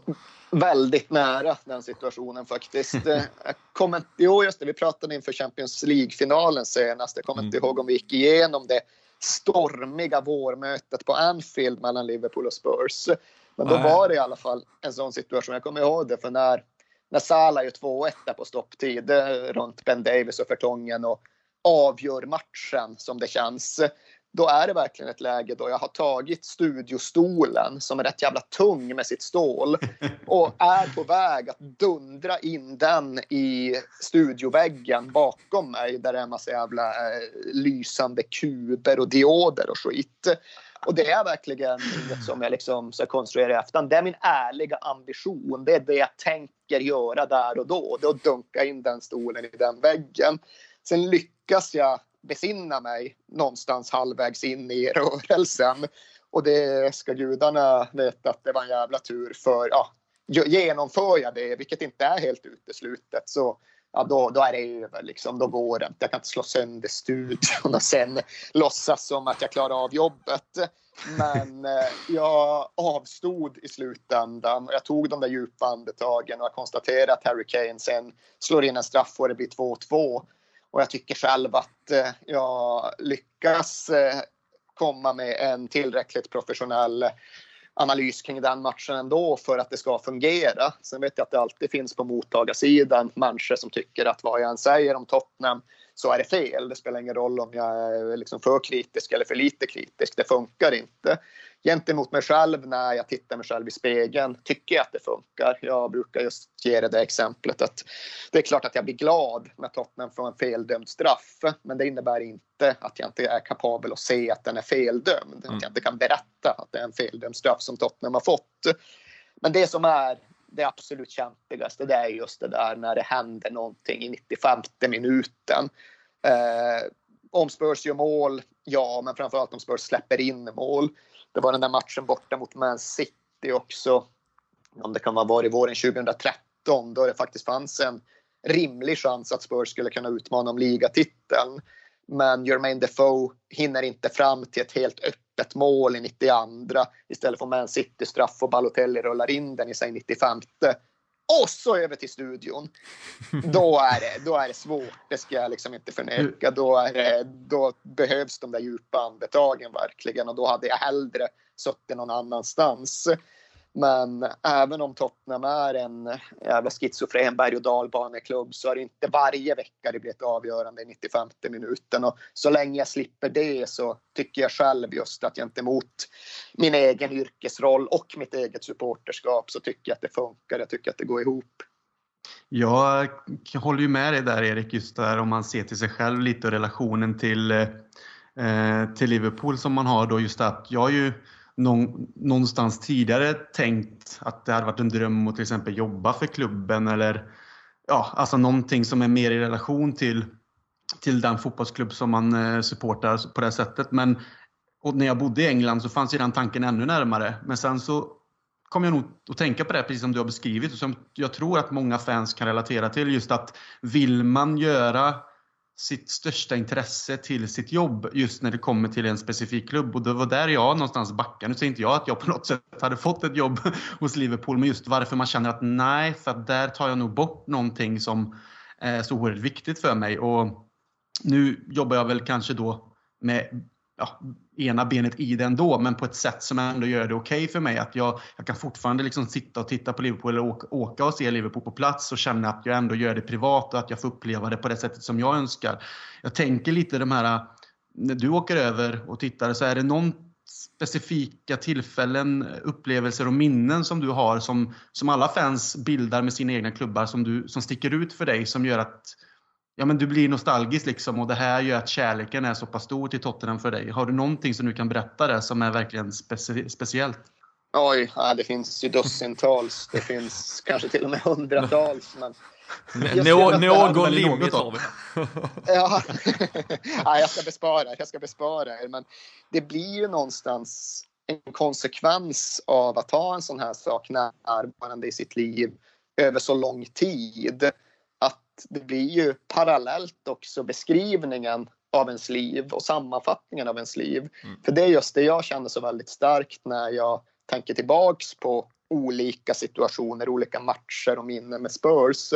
[SPEAKER 2] Väldigt nära den situationen faktiskt. kommer inte, jo just det, vi pratade inför Champions League-finalen senast. Jag kommer inte mm. ihåg om vi gick igenom det stormiga vårmötet på Anfield mellan Liverpool och Spurs. Men då var det i alla fall en sån situation. Jag kommer ihåg det för när, när Salah gör 2-1 där på stopptid runt Ben Davis och Fertongen och avgör matchen som det känns. Då är det verkligen ett läge då jag har tagit studiostolen som är rätt jävla tung med sitt stål och är på väg att dundra in den i studioväggen bakom mig där det är en massa jävla eh, lysande kuber och dioder och skit. Och det är verkligen inget som jag liksom ska konstruera i efterhand. Det är min ärliga ambition. Det är det jag tänker göra där och då. Det är att dunka in den stolen i den väggen. Sen lyckas jag besinna mig någonstans halvvägs in i rörelsen. Och det ska gudarna veta att det var en jävla tur för ja, genomför jag det, vilket inte är helt uteslutet, så ja, då, då är det över. Liksom. Då går det inte. Jag kan inte slå sönder studion och sen låtsas som att jag klarar av jobbet. Men eh, jag avstod i slutändan och jag tog de där djupa andetagen och jag konstaterade att Harry Kane sen slår in en straff och det blir 2-2. Och jag tycker själv att eh, jag lyckas eh, komma med en tillräckligt professionell analys kring den matchen ändå för att det ska fungera. Sen vet jag att det alltid finns på mottagarsidan människor som tycker att vad jag än säger om Tottenham så är det fel. Det spelar ingen roll om jag är liksom för kritisk eller för lite kritisk. Det funkar inte gentemot mig själv när jag tittar mig själv i spegeln tycker jag att det funkar. Jag brukar just ge det, det exemplet att det är klart att jag blir glad när Tottenham får en feldömd straff, men det innebär inte att jag inte är kapabel att se att den är feldömd. Mm. Att jag inte kan berätta att det är en feldömd straff som Tottenham har fått. Men det som är det absolut kämpigaste, det är just det där när det händer någonting i 95 minuten. Eh, om Spurs gör mål, ja, men framförallt om Spurs släpper in mål. Det var den där matchen borta mot Man City också. Om det kan ha varit våren 2013 då det faktiskt fanns en rimlig chans att Spurs skulle kunna utmana om ligatiteln. Men Jermaine Defoe hinner inte fram till ett helt öppet mål i 92. Istället för Man City straff och Balotelli rullar in den i sig 95. Och så över till studion. Då är det, då är det svårt, det ska jag liksom inte förneka. Då, är det, då behövs de där djupa andetagen verkligen och då hade jag hellre suttit någon annanstans. Men även om Tottenham är en jävla schizofren berg och dalbaneklubb så är det inte varje vecka det blir ett avgörande i 95 minuten. Och så länge jag slipper det så tycker jag själv just att gentemot min egen yrkesroll och mitt eget supporterskap så tycker jag att det funkar. Jag tycker att det går ihop.
[SPEAKER 3] Jag håller ju med dig där Erik, just där om man ser till sig själv lite och relationen till, eh, till Liverpool som man har då just att jag är någonstans tidigare tänkt att det hade varit en dröm att till exempel jobba för klubben eller ja, alltså någonting som är mer i relation till, till den fotbollsklubb som man eh, supportar på det sättet. Men och när jag bodde i England så fanns ju den tanken ännu närmare. Men sen så kom jag nog att tänka på det precis som du har beskrivit och som jag tror att många fans kan relatera till. Just att vill man göra sitt största intresse till sitt jobb just när det kommer till en specifik klubb. Och det var där jag någonstans backade. Nu säger inte jag att jag på något sätt hade fått ett jobb hos Liverpool, men just varför man känner att nej, för att där tar jag nog bort någonting som är så oerhört viktigt för mig. Och nu jobbar jag väl kanske då med ja, ena benet i det ändå, men på ett sätt som ändå gör det okej okay för mig. Att jag, jag kan fortfarande liksom sitta och titta på Liverpool eller åka, åka och se Liverpool på plats och känna att jag ändå gör det privat och att jag får uppleva det på det sättet som jag önskar. Jag tänker lite de här, när du åker över och tittar, så är det någon specifika tillfällen, upplevelser och minnen som du har som, som alla fans bildar med sina egna klubbar som, du, som sticker ut för dig som gör att ja, men du blir nostalgisk liksom och det här gör att kärleken är så pass stor till Tottenham för dig. Har du någonting som du kan berätta där som är verkligen speci speciellt?
[SPEAKER 2] Oj, ja, det finns ju dussintals. Det finns kanske till och med hundratals. Men
[SPEAKER 1] Nå, någon limit har vi.
[SPEAKER 2] ja. ja, jag ska bespara jag ska bespara er. Men det blir ju någonstans en konsekvens av att ha en sån här sak närvarande i sitt liv över så lång tid det blir ju parallellt också beskrivningen av ens liv och sammanfattningen av ens liv. Mm. För det är just det jag känner så väldigt starkt när jag tänker tillbaks på olika situationer, olika matcher och minnen med Spurs.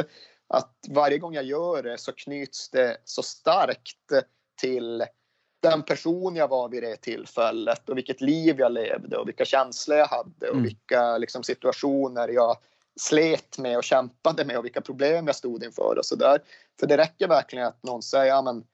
[SPEAKER 2] Att varje gång jag gör det så knyts det så starkt till den person jag var vid det tillfället och vilket liv jag levde och vilka känslor jag hade och mm. vilka liksom, situationer jag slet med och kämpade med och vilka problem jag stod inför och så där. För det räcker verkligen att någon säger, ja men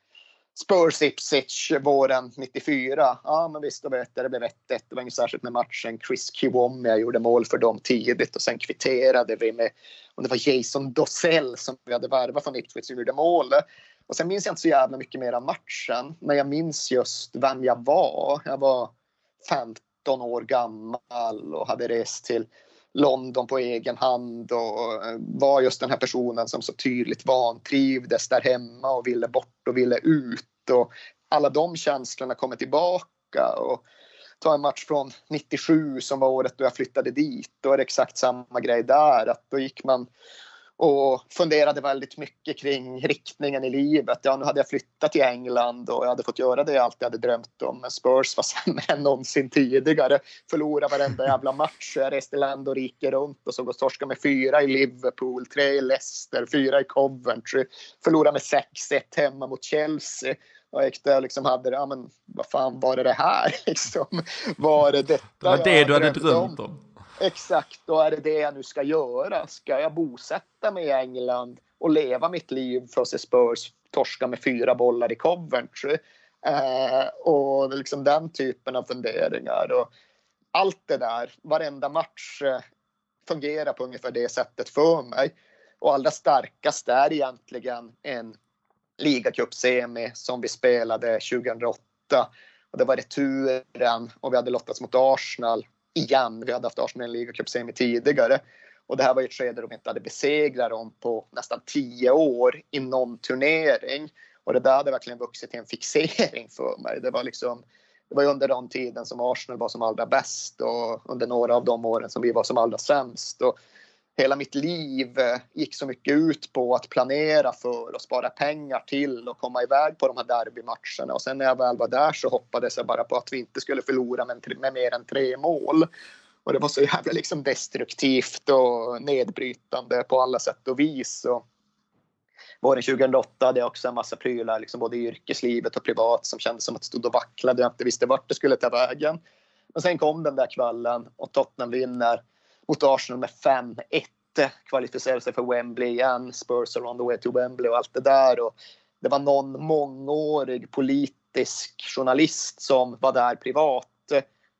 [SPEAKER 2] Spurs Ipswich våren 94. Ja, men visst, då vet jag, det blev 1-1. Det var inget särskilt med matchen. Chris Kiwomia gjorde mål för dem tidigt och sen kvitterade vi med, om det var Jason Dossell som vi hade värvat från Ipswich som gjorde mål. Och sen minns jag inte så jävla mycket mer av matchen, men jag minns just vem jag var. Jag var 15 år gammal och hade rest till London på egen hand och eh, var just den här personen som så tydligt vantrivdes där hemma och ville bort och ville ut. Och alla de känslorna kommer tillbaka. Och ta en match från 97 som var året då jag flyttade dit. Då är det exakt samma grej där. Att då gick man och funderade väldigt mycket kring riktningen i livet. Ja, nu hade jag flyttat till England och jag hade fått göra det jag alltid hade drömt om. Men Spurs var sämre än någonsin tidigare. Förlorade varenda jävla match. Jag reste land och rike runt och såg oss torska med fyra i Liverpool, tre i Leicester, fyra i Coventry. Förlorade med 6-1 hemma mot Chelsea. Och jag gick där och liksom hade det, ja men vad fan var det det här liksom? Var det detta
[SPEAKER 1] Det var det du hade drömt om? om?
[SPEAKER 2] Exakt, då är det det jag nu ska göra. Ska jag bosätta mig i England och leva mitt liv för att se Spurs torska med fyra bollar i Coventry? Eh, och liksom den typen av funderingar. Och allt det där, varenda match eh, fungerar på ungefär det sättet för mig. Och allra starkast är egentligen en ligacupsemi som vi spelade 2008. Och det var returen och vi hade lottats mot Arsenal igen. Vi hade haft Arsenal i en ligacupsemi tidigare. Och det här var ett skede då vi inte hade besegrat dem på nästan tio år i någon turnering. Och det där hade verkligen vuxit till en fixering för mig. Det var liksom det var under den tiden som Arsenal var som allra bäst och under några av de åren som vi var som allra sämst. Och hela mitt liv eh, gick så mycket ut på att planera för och spara pengar till och komma iväg på de här derbymatcherna. Och sen när jag väl var där så hoppades jag bara på att vi inte skulle förlora med, med mer än tre mål. Och det var så jävla liksom destruktivt och nedbrytande på alla sätt och vis. Och våren 2008 hade jag också en massa prylar, liksom både i yrkeslivet och privat, som kändes som att det stod och vacklade jag inte visste vart det skulle ta vägen. Men sen kom den där kvällen och Tottenham vinner mot Arsenal med 5-1 kvalificerade sig för Wembley igen, Spurs on the way to Wembley och allt det där. Och det var någon mångårig politisk journalist som var där privat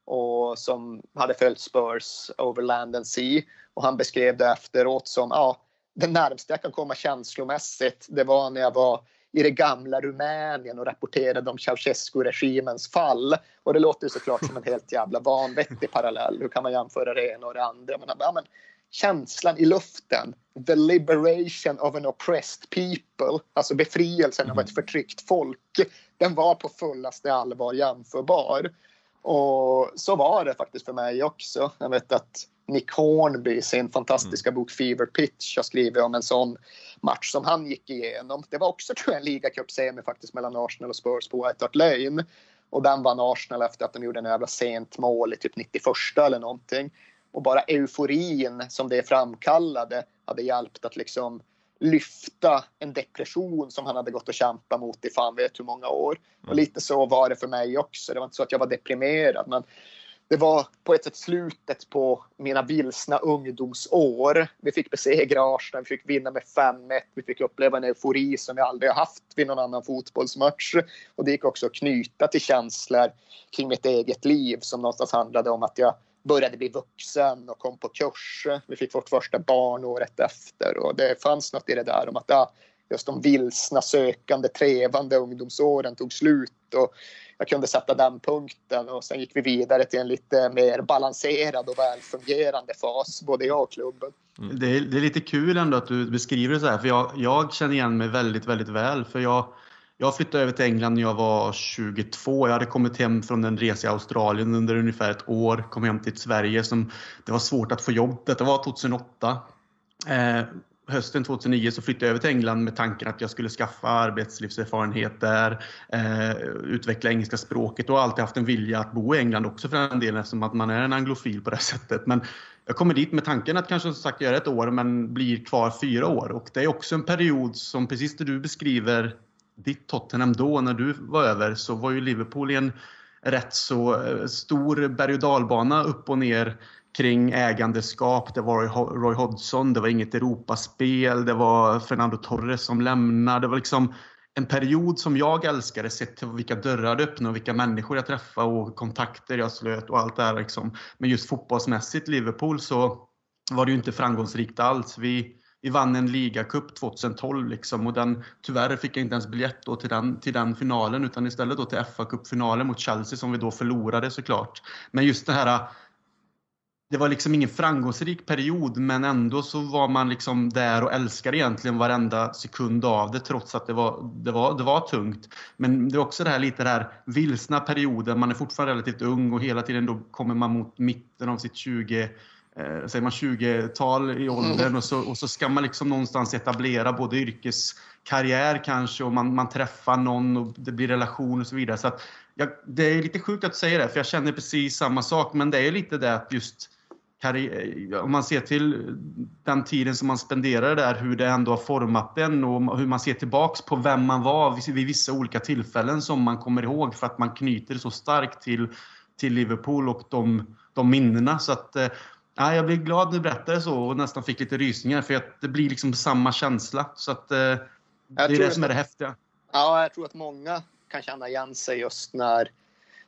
[SPEAKER 2] och som hade följt Spurs over land and sea. Och han beskrev det efteråt som ja, det närmaste jag kan komma känslomässigt det var när jag var i det gamla Rumänien och rapporterade om Ceausescu-regimens fall. Och det låter såklart som en helt jävla vanvettig parallell. Hur kan man jämföra det ena och det andra? Men, ja, men, känslan i luften, the liberation of an oppressed people, alltså befrielsen av ett förtryckt folk, den var på fullaste allvar jämförbar. Och så var det faktiskt för mig också. Jag vet att Nick Hornby i sin fantastiska bok Fever Pitch har skrivit om en sån match som han gick igenom. Det var också tror jag en ligacupsemi faktiskt mellan Arsenal och Spurs på White Hart Lane. Och den vann Arsenal efter att de gjorde en jävla sent mål i typ 91 eller någonting. Och bara euforin som det framkallade hade hjälpt att liksom lyfta en depression som han hade gått och kämpat mot i fan vet hur många år. Och mm. lite så var det för mig också. Det var inte så att jag var deprimerad men det var på ett sätt slutet på mina vilsna ungdomsår. Vi fick besegra Arsenal, vi fick vinna med 5-1, vi fick uppleva en eufori som jag aldrig har haft vid någon annan fotbollsmatch. Och det gick också att knyta till känslor kring mitt eget liv som någonstans handlade om att jag började bli vuxen och kom på kurs. Vi fick vårt första barn året efter och det fanns något i det där om att ja, just de vilsna, sökande, trevande ungdomsåren tog slut och jag kunde sätta den punkten och sen gick vi vidare till en lite mer balanserad och välfungerande fas, både jag och klubben.
[SPEAKER 3] Mm. Det, är, det, är, lite kul ändå att du beskriver det så här, för jag, jag känner igen mig väldigt, väldigt väl. För jag, jag flyttade över till England när jag var 22. Jag hade kommit hem från en resa i Australien under ungefär ett år. Kom hem till Sverige. Som, det var svårt att få jobb. Detta var 2008. Eh, hösten 2009 så flyttade jag över till England med tanken att jag skulle skaffa arbetslivserfarenhet där, eh, utveckla engelska språket och alltid haft en vilja att bo i England också för den delen eftersom att man är en anglofil på det sättet. Men jag kommer dit med tanken att kanske som sagt göra ett år men blir kvar fyra år och det är också en period som precis det du beskriver ditt Tottenham då när du var över så var ju Liverpool i en rätt så eh, stor berg och dalbana upp och ner kring ägandeskap. Det var Roy Hodgson, det var inget Europaspel, det var Fernando Torres som lämnade. Det var liksom en period som jag älskade sett till vilka dörrar det öppnade och vilka människor jag träffade och kontakter jag slöt och allt det här. Liksom. Men just fotbollsmässigt, Liverpool, så var det ju inte framgångsrikt alls. Vi, vi vann en ligacup 2012 liksom och den, tyvärr fick jag inte ens biljett då till, den, till den finalen utan istället då till fa Cup-finalen mot Chelsea som vi då förlorade såklart. Men just det här det var liksom ingen framgångsrik period men ändå så var man liksom där och älskade egentligen varenda sekund av det trots att det var, det var, det var tungt. Men det är också det här lite där vilsna perioden, man är fortfarande relativt ung och hela tiden då kommer man mot mitten av sitt 20 eh, säger man 20-tal i åldern och så, och så ska man liksom någonstans etablera både yrkeskarriär kanske och man, man träffar någon och det blir relation och så vidare. Så att, jag, det är lite sjukt att säga det för jag känner precis samma sak men det är lite det att just om man ser till den tiden som man spenderade där, hur det ändå har format den och hur man ser tillbaks på vem man var vid vissa olika tillfällen som man kommer ihåg för att man knyter så starkt till, till Liverpool och de, de minnena. Så att, eh, ja, jag blir glad när du berättade så och nästan fick lite rysningar för att det blir liksom samma känsla. Så att, eh, det är det som är det häftiga.
[SPEAKER 2] Ja, jag tror att många kan känna igen sig just när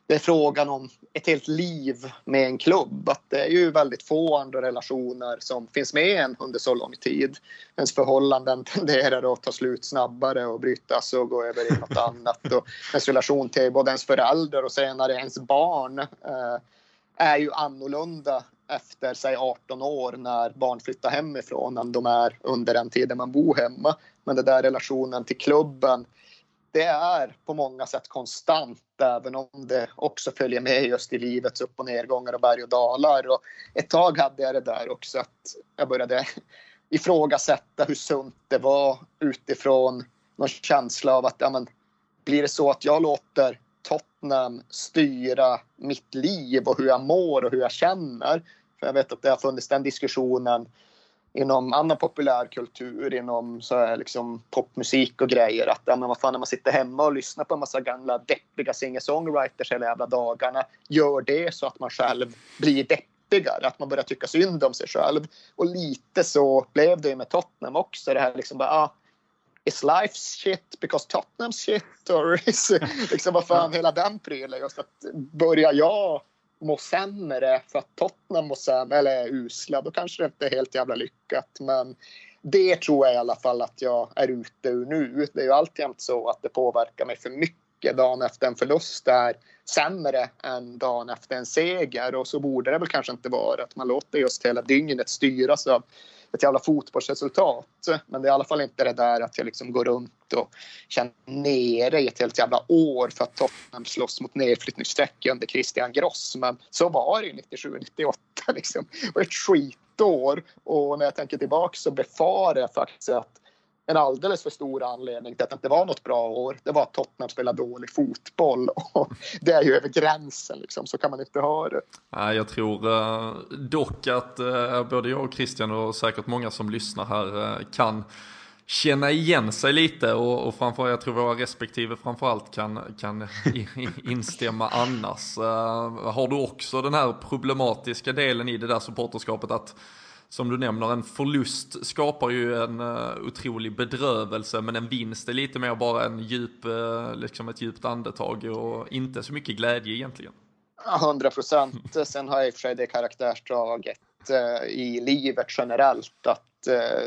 [SPEAKER 2] det är frågan om ett helt liv med en klubb. Att det är ju väldigt få andra relationer som finns med en under så lång tid. Ens förhållanden tenderar att ta slut snabbare och brytas och gå över i något annat. Och ens relation till både ens föräldrar och senare ens barn eh, är ju annorlunda efter säg 18 år när barn flyttar hemifrån än de är under den tiden man bor hemma. Men den där relationen till klubben det är på många sätt konstant även om det också följer med just i livets upp och nedgångar och berg och dalar. Och ett tag hade jag det där också att jag började ifrågasätta hur sunt det var utifrån någon känsla av att ja, men, blir det så att jag låter Tottenham styra mitt liv och hur jag mår och hur jag känner. För jag vet att det har funnits den diskussionen inom annan populärkultur, inom så här liksom popmusik och grejer. Att ja, men vad fan, när man sitter hemma och lyssnar på en massa gamla deppiga singer-songwriters hela jävla dagarna, gör det så att man själv blir deppigare, att man börjar tycka synd om sig själv. Och lite så blev det med Tottenham också. Det här liksom bara, ah, is life shit because Tottenham shit? Or is, liksom vad fan, hela den prylen. Just att börjar jag må sämre för att Tottenham må sämre eller är usla, då kanske det inte är helt jävla lyckat. Men det tror jag i alla fall att jag är ute ur nu. Det är ju alltjämt så att det påverkar mig för mycket dagen efter en förlust är sämre än dagen efter en seger och så borde det väl kanske inte vara att man låter just hela dygnet styras av ett jävla fotbollsresultat. Men det är i alla fall inte det där att jag liksom går runt och känner nere i ett helt jävla år för att Tottenham slåss mot nedflyttningsstreck under Christian Gross. Men så var det ju 97-98 liksom. Det var ett skitår och när jag tänker tillbaka så befarar jag faktiskt att en alldeles för stor anledning till att det inte var något bra år, det var att Tottenham spelade dålig fotboll. Och det är ju över gränsen, liksom. så kan man inte ha det.
[SPEAKER 1] Jag tror eh, dock att eh, både jag och Christian och säkert många som lyssnar här eh, kan känna igen sig lite och, och framförallt, jag tror våra respektive framförallt kan, kan instämma annars. har du också den här problematiska delen i det där supporterskapet att som du nämner, en förlust skapar ju en uh, otrolig bedrövelse, men en vinst är lite mer bara en djup, uh, liksom ett djupt andetag och inte så mycket glädje egentligen.
[SPEAKER 2] 100 procent. Sen har jag i och för sig det karaktärsdraget uh, i livet generellt att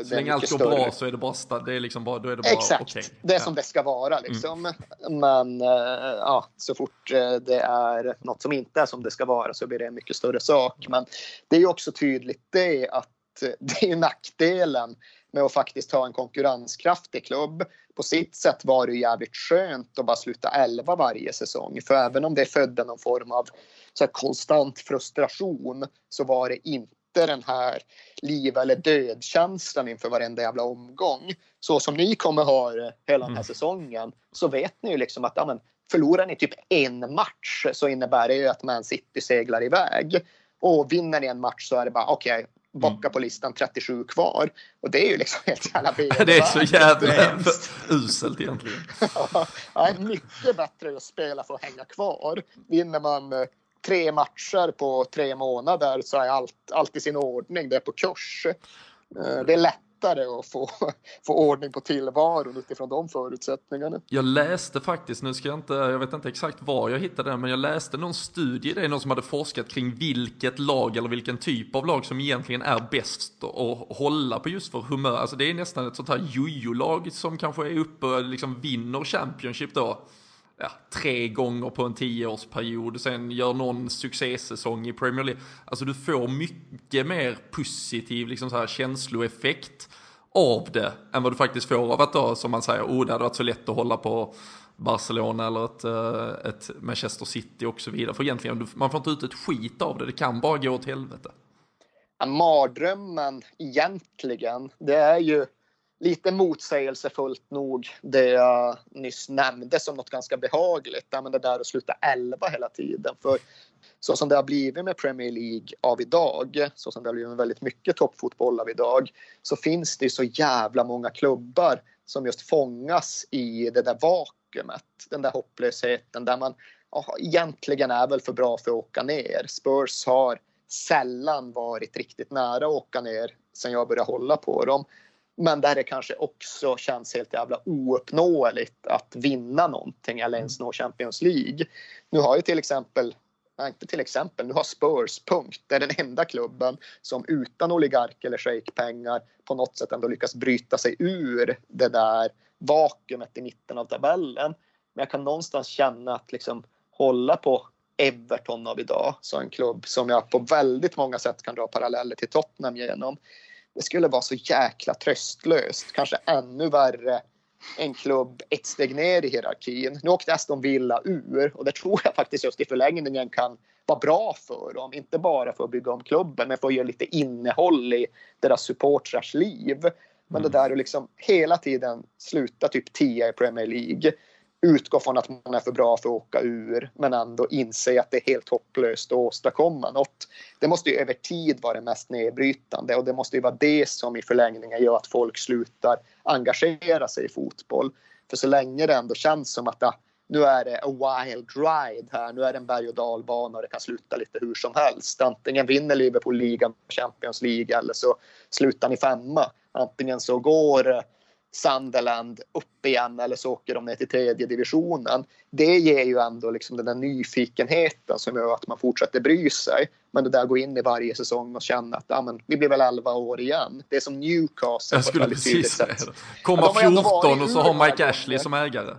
[SPEAKER 1] så länge allt går större. bra så är det bara, det är liksom bara, då är det bara
[SPEAKER 2] Exakt, okay. det är som det ska vara liksom. Mm. Men ja, så fort det är något som inte är som det ska vara så blir det en mycket större sak. Men det är ju också tydligt det att det är nackdelen med att faktiskt ha en konkurrenskraftig klubb. På sitt sätt var det jävligt skönt att bara sluta 11 varje säsong. För även om det födde någon form av så konstant frustration så var det inte den här liv eller död-känslan inför varenda jävla omgång. Så som ni kommer ha hela den här mm. säsongen så vet ni ju liksom att ja, men, förlorar ni typ en match så innebär det ju att Man City seglar iväg. Och vinner ni en match så är det bara okej, okay, bocka mm. på listan 37 kvar. Och det är ju liksom helt jävla
[SPEAKER 1] Det är så jävla uselt egentligen.
[SPEAKER 2] ja, mycket bättre att spela för att hänga kvar. Vinner man eh, tre matcher på tre månader så är allt, allt i sin ordning. Det är på kurs. Eh, det är lätt lättare att få, få ordning på tillvaron utifrån de förutsättningarna.
[SPEAKER 1] Jag läste faktiskt, nu ska jag inte, jag vet inte exakt var jag hittade den, men jag läste någon studie, det är någon som hade forskat kring vilket lag eller vilken typ av lag som egentligen är bäst att hålla på just för humör. Alltså det är nästan ett sånt här jojo-lag som kanske är uppe och liksom vinner Championship då ja, tre gånger på en tioårsperiod, sen gör någon succésäsong i Premier League. Alltså du får mycket mer positiv liksom så här, känsloeffekt av det än vad du faktiskt får av att då, som man säger, oh det hade varit så lätt att hålla på Barcelona eller ett, eh, ett Manchester City och så vidare. För egentligen, man får inte ut ett skit av det, det kan bara gå åt helvete.
[SPEAKER 2] mardrömmen egentligen, det är ju lite motsägelsefullt nog det jag nyss nämnde som något ganska behagligt. Men det där att sluta 11 hela tiden. För så som det har blivit med Premier League av idag, så som det har blivit med väldigt mycket toppfotboll av idag, så finns det så jävla många klubbar som just fångas i det där vakuumet, den där hopplösheten där man ja, egentligen är väl för bra för att åka ner. Spurs har sällan varit riktigt nära att åka ner sen jag började hålla på dem. Men där det kanske också känns helt jävla ouppnåeligt att vinna någonting eller ens nå Champions League. Nu har ju till exempel Nej, inte till exempel, nu har Spurs, punkt. Det är den enda klubben som utan oligark eller shejkpengar på något sätt ändå lyckas bryta sig ur det där vakuumet i mitten av tabellen. Men jag kan någonstans känna att liksom hålla på Everton av idag, så en klubb som jag på väldigt många sätt kan dra paralleller till Tottenham genom det skulle vara så jäkla tröstlöst. Kanske ännu värre en klubb ett steg ner i hierarkin. Nu åkte Aston Villa ur och det tror jag faktiskt just i förlängningen kan vara bra för dem. Inte bara för att bygga om klubben men för att ge lite innehåll i deras supportrars liv. Men mm. det där att liksom hela tiden sluta typ 10 i Premier League utgå från att man är för bra för att åka ur men ändå inse att det är helt hopplöst att åstadkomma något. Det måste ju över tid vara det mest nedbrytande och det måste ju vara det som i förlängningen gör att folk slutar engagera sig i fotboll. För så länge det ändå känns som att nu är det a wild ride här, nu är det en berg och dalbana och det kan sluta lite hur som helst. Antingen vinner Liverpool ligan, Champions League eller så slutar ni femma. Antingen så går Sunderland upp igen eller så åker de ner till tredje divisionen. Det ger ju ändå liksom den där nyfikenheten som gör att man fortsätter bry sig. Men det där gå in i varje säsong och känna att ja, men, vi blir väl 11 år igen. Det är som Newcastle.
[SPEAKER 1] Jag skulle precis säga det. Komma ja, 14 och så har Mike Ashley som ägare.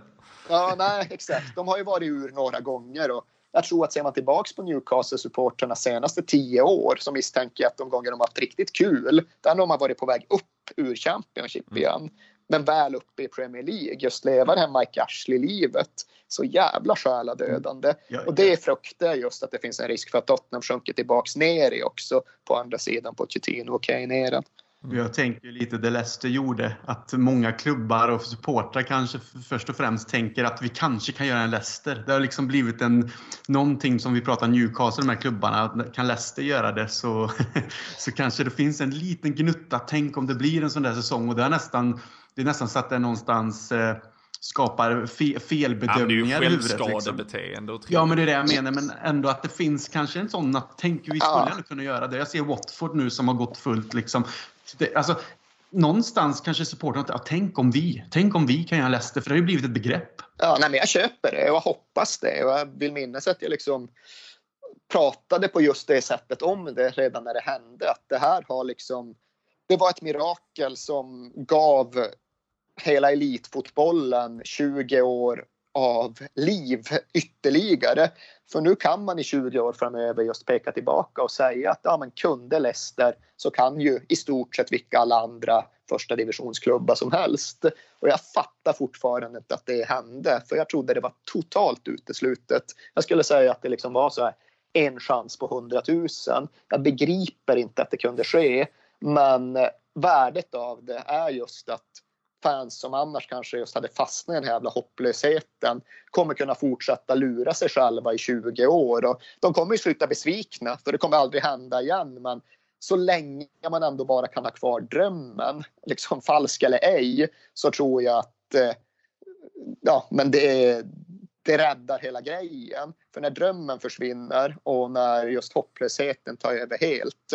[SPEAKER 2] Ja, nej, exakt. De har ju varit ur några gånger. Och jag tror att ser man tillbaks på Newcastle-supporterna senaste tio år så misstänker jag att de gånger de har haft riktigt kul, där har de varit på väg upp ur Championship mm. Men väl uppe i Premier League, just leva det här Mike Ashley-livet. Så jävla själadödande. Mm. Och det fruktar just att det finns en risk för att Tottenham sjunker tillbaks ner i också på andra sidan på Coutinho och Kane-eran.
[SPEAKER 3] Mm. Jag tänker lite det Leicester gjorde, att många klubbar och supportrar kanske först och främst tänker att vi kanske kan göra en Leicester. Det har liksom blivit en, någonting som vi pratar Newcastle, de här klubbarna, kan Leicester göra det så, så kanske det finns en liten gnutta, tänk om det blir en sån där säsong och det är nästan det är nästan så att det någonstans eh, skapar fe felbedömningar
[SPEAKER 1] ja, i huvudet. Liksom.
[SPEAKER 3] Och ja, men det är det jag menar. Men ändå att det finns kanske en sån att tänk, vi skulle ja. ändå kunna göra det. Jag ser Watford nu som har gått fullt liksom. Det, alltså, någonstans kanske supportrarna ja, tänk om vi, tänk om vi kan göra Leicester, för det har ju blivit ett begrepp.
[SPEAKER 2] Ja, nej, men jag köper det och jag hoppas det och jag vill minnas att jag liksom pratade på just det sättet om det redan när det hände. Att det här har liksom det var ett mirakel som gav hela elitfotbollen 20 år av liv ytterligare. För nu kan man i 20 år framöver just peka tillbaka och säga att ja, men kunde Leicester så kan ju i stort sett vilka alla andra första divisionsklubbar som helst. Och jag fattar fortfarande inte att det hände, för jag trodde det var totalt uteslutet. Jag skulle säga att det liksom var så här en chans på hundratusen. Jag begriper inte att det kunde ske, men värdet av det är just att fans som annars kanske just hade fastnat i den här jävla hopplösheten kommer kunna fortsätta lura sig själva i 20 år. Och de kommer ju sluta besvikna, för det kommer aldrig hända igen. Men så länge man ändå bara kan ha kvar drömmen, liksom falsk eller ej, så tror jag att eh, ja, men det, det räddar hela grejen. För när drömmen försvinner och när just hopplösheten tar över helt,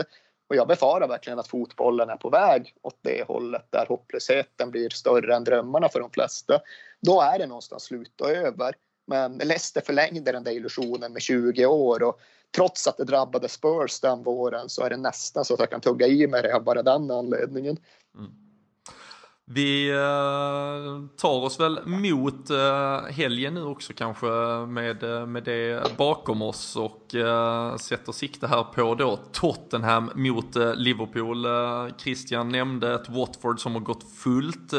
[SPEAKER 2] och jag befarar verkligen att fotbollen är på väg åt det hållet där hopplösheten blir större än drömmarna för de flesta. Då är det någonstans slut och över. Men Leicester förlängde den där illusionen med 20 år och trots att det drabbade Spurs den våren så är det nästan så att jag kan tugga i mig det av bara den anledningen. Mm.
[SPEAKER 1] Vi eh, tar oss väl mot eh, helgen nu också kanske med, eh, med det bakom oss och sätter sikte här på då Tottenham mot Liverpool. Christian nämnde ett Watford som har gått fullt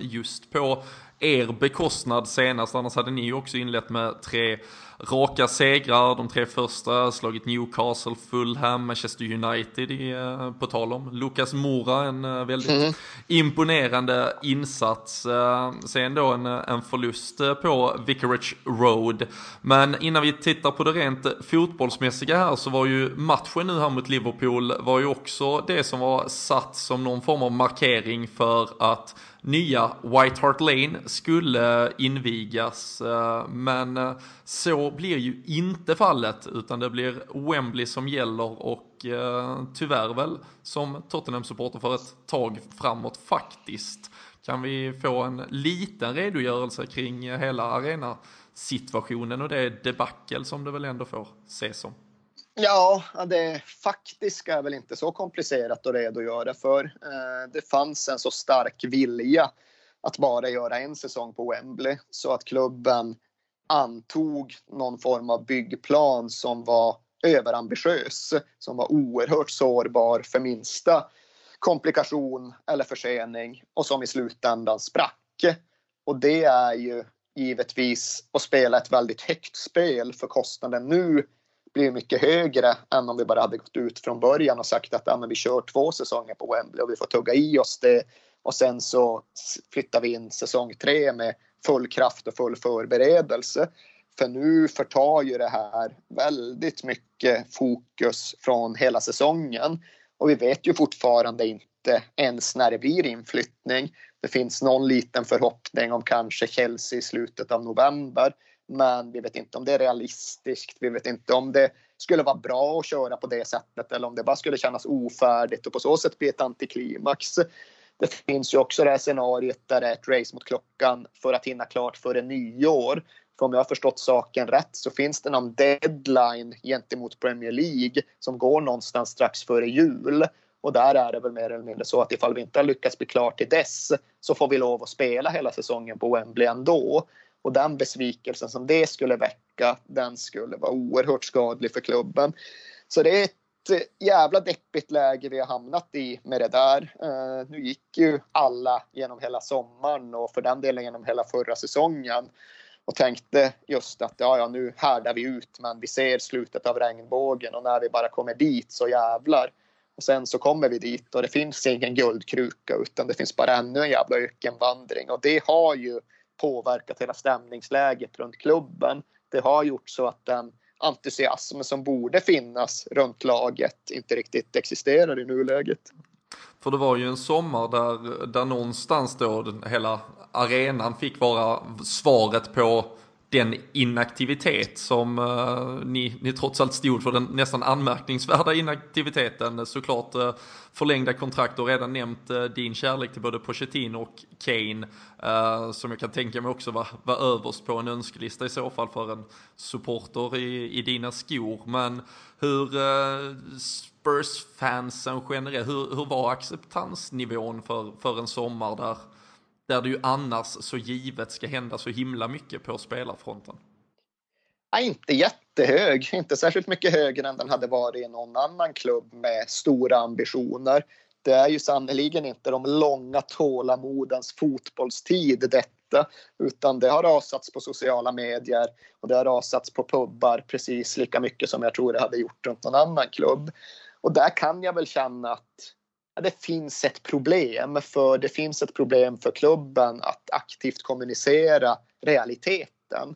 [SPEAKER 1] just på er bekostnad senast, annars hade ni ju också inlett med tre raka segrar, de tre första, slagit Newcastle, Fulham, Manchester United i, eh, på tal om Lucas Moura, en eh, väldigt mm. imponerande insats. Eh, sen då en, en förlust på Vicarage Road. Men innan vi tittar på det rent fotbollsmässiga här så var ju matchen nu här mot Liverpool var ju också det som var satt som någon form av markering för att nya White Hart Lane skulle invigas. Eh, men eh, så blir ju inte fallet utan det blir Wembley som gäller och eh, tyvärr väl som Tottenham-supporter för ett tag framåt faktiskt. Kan vi få en liten redogörelse kring hela arenasituationen och det debacle som det väl ändå får ses som?
[SPEAKER 2] Ja, det faktiska är väl inte så komplicerat att redogöra för. Eh, det fanns en så stark vilja att bara göra en säsong på Wembley så att klubben antog någon form av byggplan som var överambitiös, som var oerhört sårbar för minsta komplikation eller försening och som i slutändan sprack. Och det är ju givetvis att spela ett väldigt högt spel för kostnaden nu blir mycket högre än om vi bara hade gått ut från början och sagt att ja, vi kör två säsonger på Wembley och vi får tugga i oss det och sen så flyttar vi in säsong tre med full kraft och full förberedelse. För nu förtar ju det här väldigt mycket fokus från hela säsongen. Och vi vet ju fortfarande inte ens när det blir inflyttning. Det finns någon liten förhoppning om kanske Chelsea i slutet av november. Men vi vet inte om det är realistiskt. Vi vet inte om det skulle vara bra att köra på det sättet eller om det bara skulle kännas ofärdigt och på så sätt bli ett antiklimax. Det finns ju också det här scenariet där det är ett race mot klockan för att hinna klart före nyår. För om jag har förstått saken rätt så finns det någon deadline gentemot Premier League som går någonstans strax före jul. Och där är det väl mer eller mindre så att ifall vi inte har lyckats bli klar till dess så får vi lov att spela hela säsongen på Wembley ändå. Och den besvikelsen som det skulle väcka, den skulle vara oerhört skadlig för klubben. Så det är ett eh, jävla deppigt läge vi har hamnat i med det där. Uh, nu gick ju alla genom hela sommaren och för den delen genom hela förra säsongen och tänkte just att ja, ja, nu härdar vi ut, men vi ser slutet av regnbågen och när vi bara kommer dit så jävlar. Och sen så kommer vi dit och det finns ingen guldkruka utan det finns bara ännu en jävla ökenvandring och det har ju påverkat hela stämningsläget runt klubben. Det har gjort så att den entusiasm som borde finnas runt laget inte riktigt existerar i nuläget.
[SPEAKER 1] För det var ju en sommar där, där någonstans då den, hela arenan fick vara svaret på den inaktivitet som eh, ni, ni trots allt stod för, den nästan anmärkningsvärda inaktiviteten. Såklart eh, förlängda kontrakt och redan nämnt eh, din kärlek till både Pochettino och Kane. Eh, som jag kan tänka mig också var, var överst på en önskelista i så fall för en supporter i, i dina skor. Men hur eh, Spurs-fansen generellt, hur, hur var acceptansnivån för, för en sommar där där det ju annars så givet ska hända så himla mycket på spelarfronten?
[SPEAKER 2] Nej, inte jättehög, inte särskilt mycket högre än den hade varit i någon annan klubb med stora ambitioner. Det är ju sannerligen inte de långa tålamodens fotbollstid detta, utan det har rasats på sociala medier och det har rasats på pubbar precis lika mycket som jag tror det hade gjort runt någon annan klubb. Och där kan jag väl känna att det finns ett problem. För det finns ett problem för klubben att aktivt kommunicera realiteten.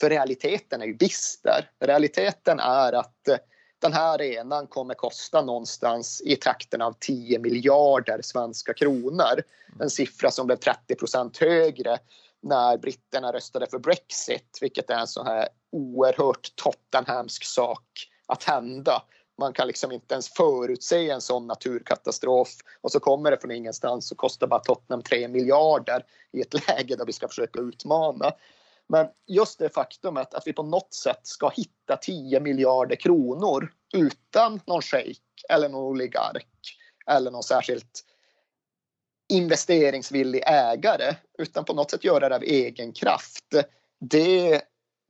[SPEAKER 2] För realiteten är ju bister. Realiteten är att eh, den här arenan kommer kosta någonstans i trakten av 10 miljarder svenska kronor. En siffra som blev 30 procent högre när britterna röstade för Brexit, vilket är en så här oerhört Tottenhamsk sak att hända man kan liksom inte ens förutse en sån naturkatastrof och så kommer det från ingenstans och kostar bara Tottenham 3 miljarder i ett läge där vi ska försöka utmana. Men just det faktumet att vi på något sätt ska hitta 10 miljarder kronor utan någon shejk eller någon oligark eller någon särskilt investeringsvillig ägare utan på något sätt göra det av egen kraft. Det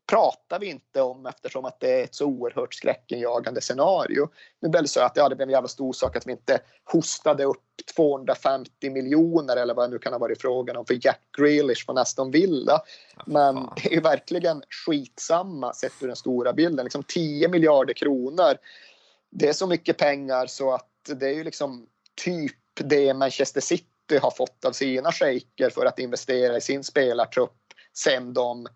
[SPEAKER 2] pratar vi inte om eftersom att det är ett så oerhört skräckenjagande scenario. Nu blev det så att ja, det blev en jävla stor sak att vi inte hostade upp 250 miljoner eller vad det nu kan ha varit frågan om för Jack Grealish från Aston Villa. Men det är ju verkligen skitsamma sett ur den stora bilden. Liksom 10 miljarder kronor. Det är så mycket pengar så att det är ju liksom typ det Manchester City har fått av sina shejker för att investera i sin spelartrupp sen de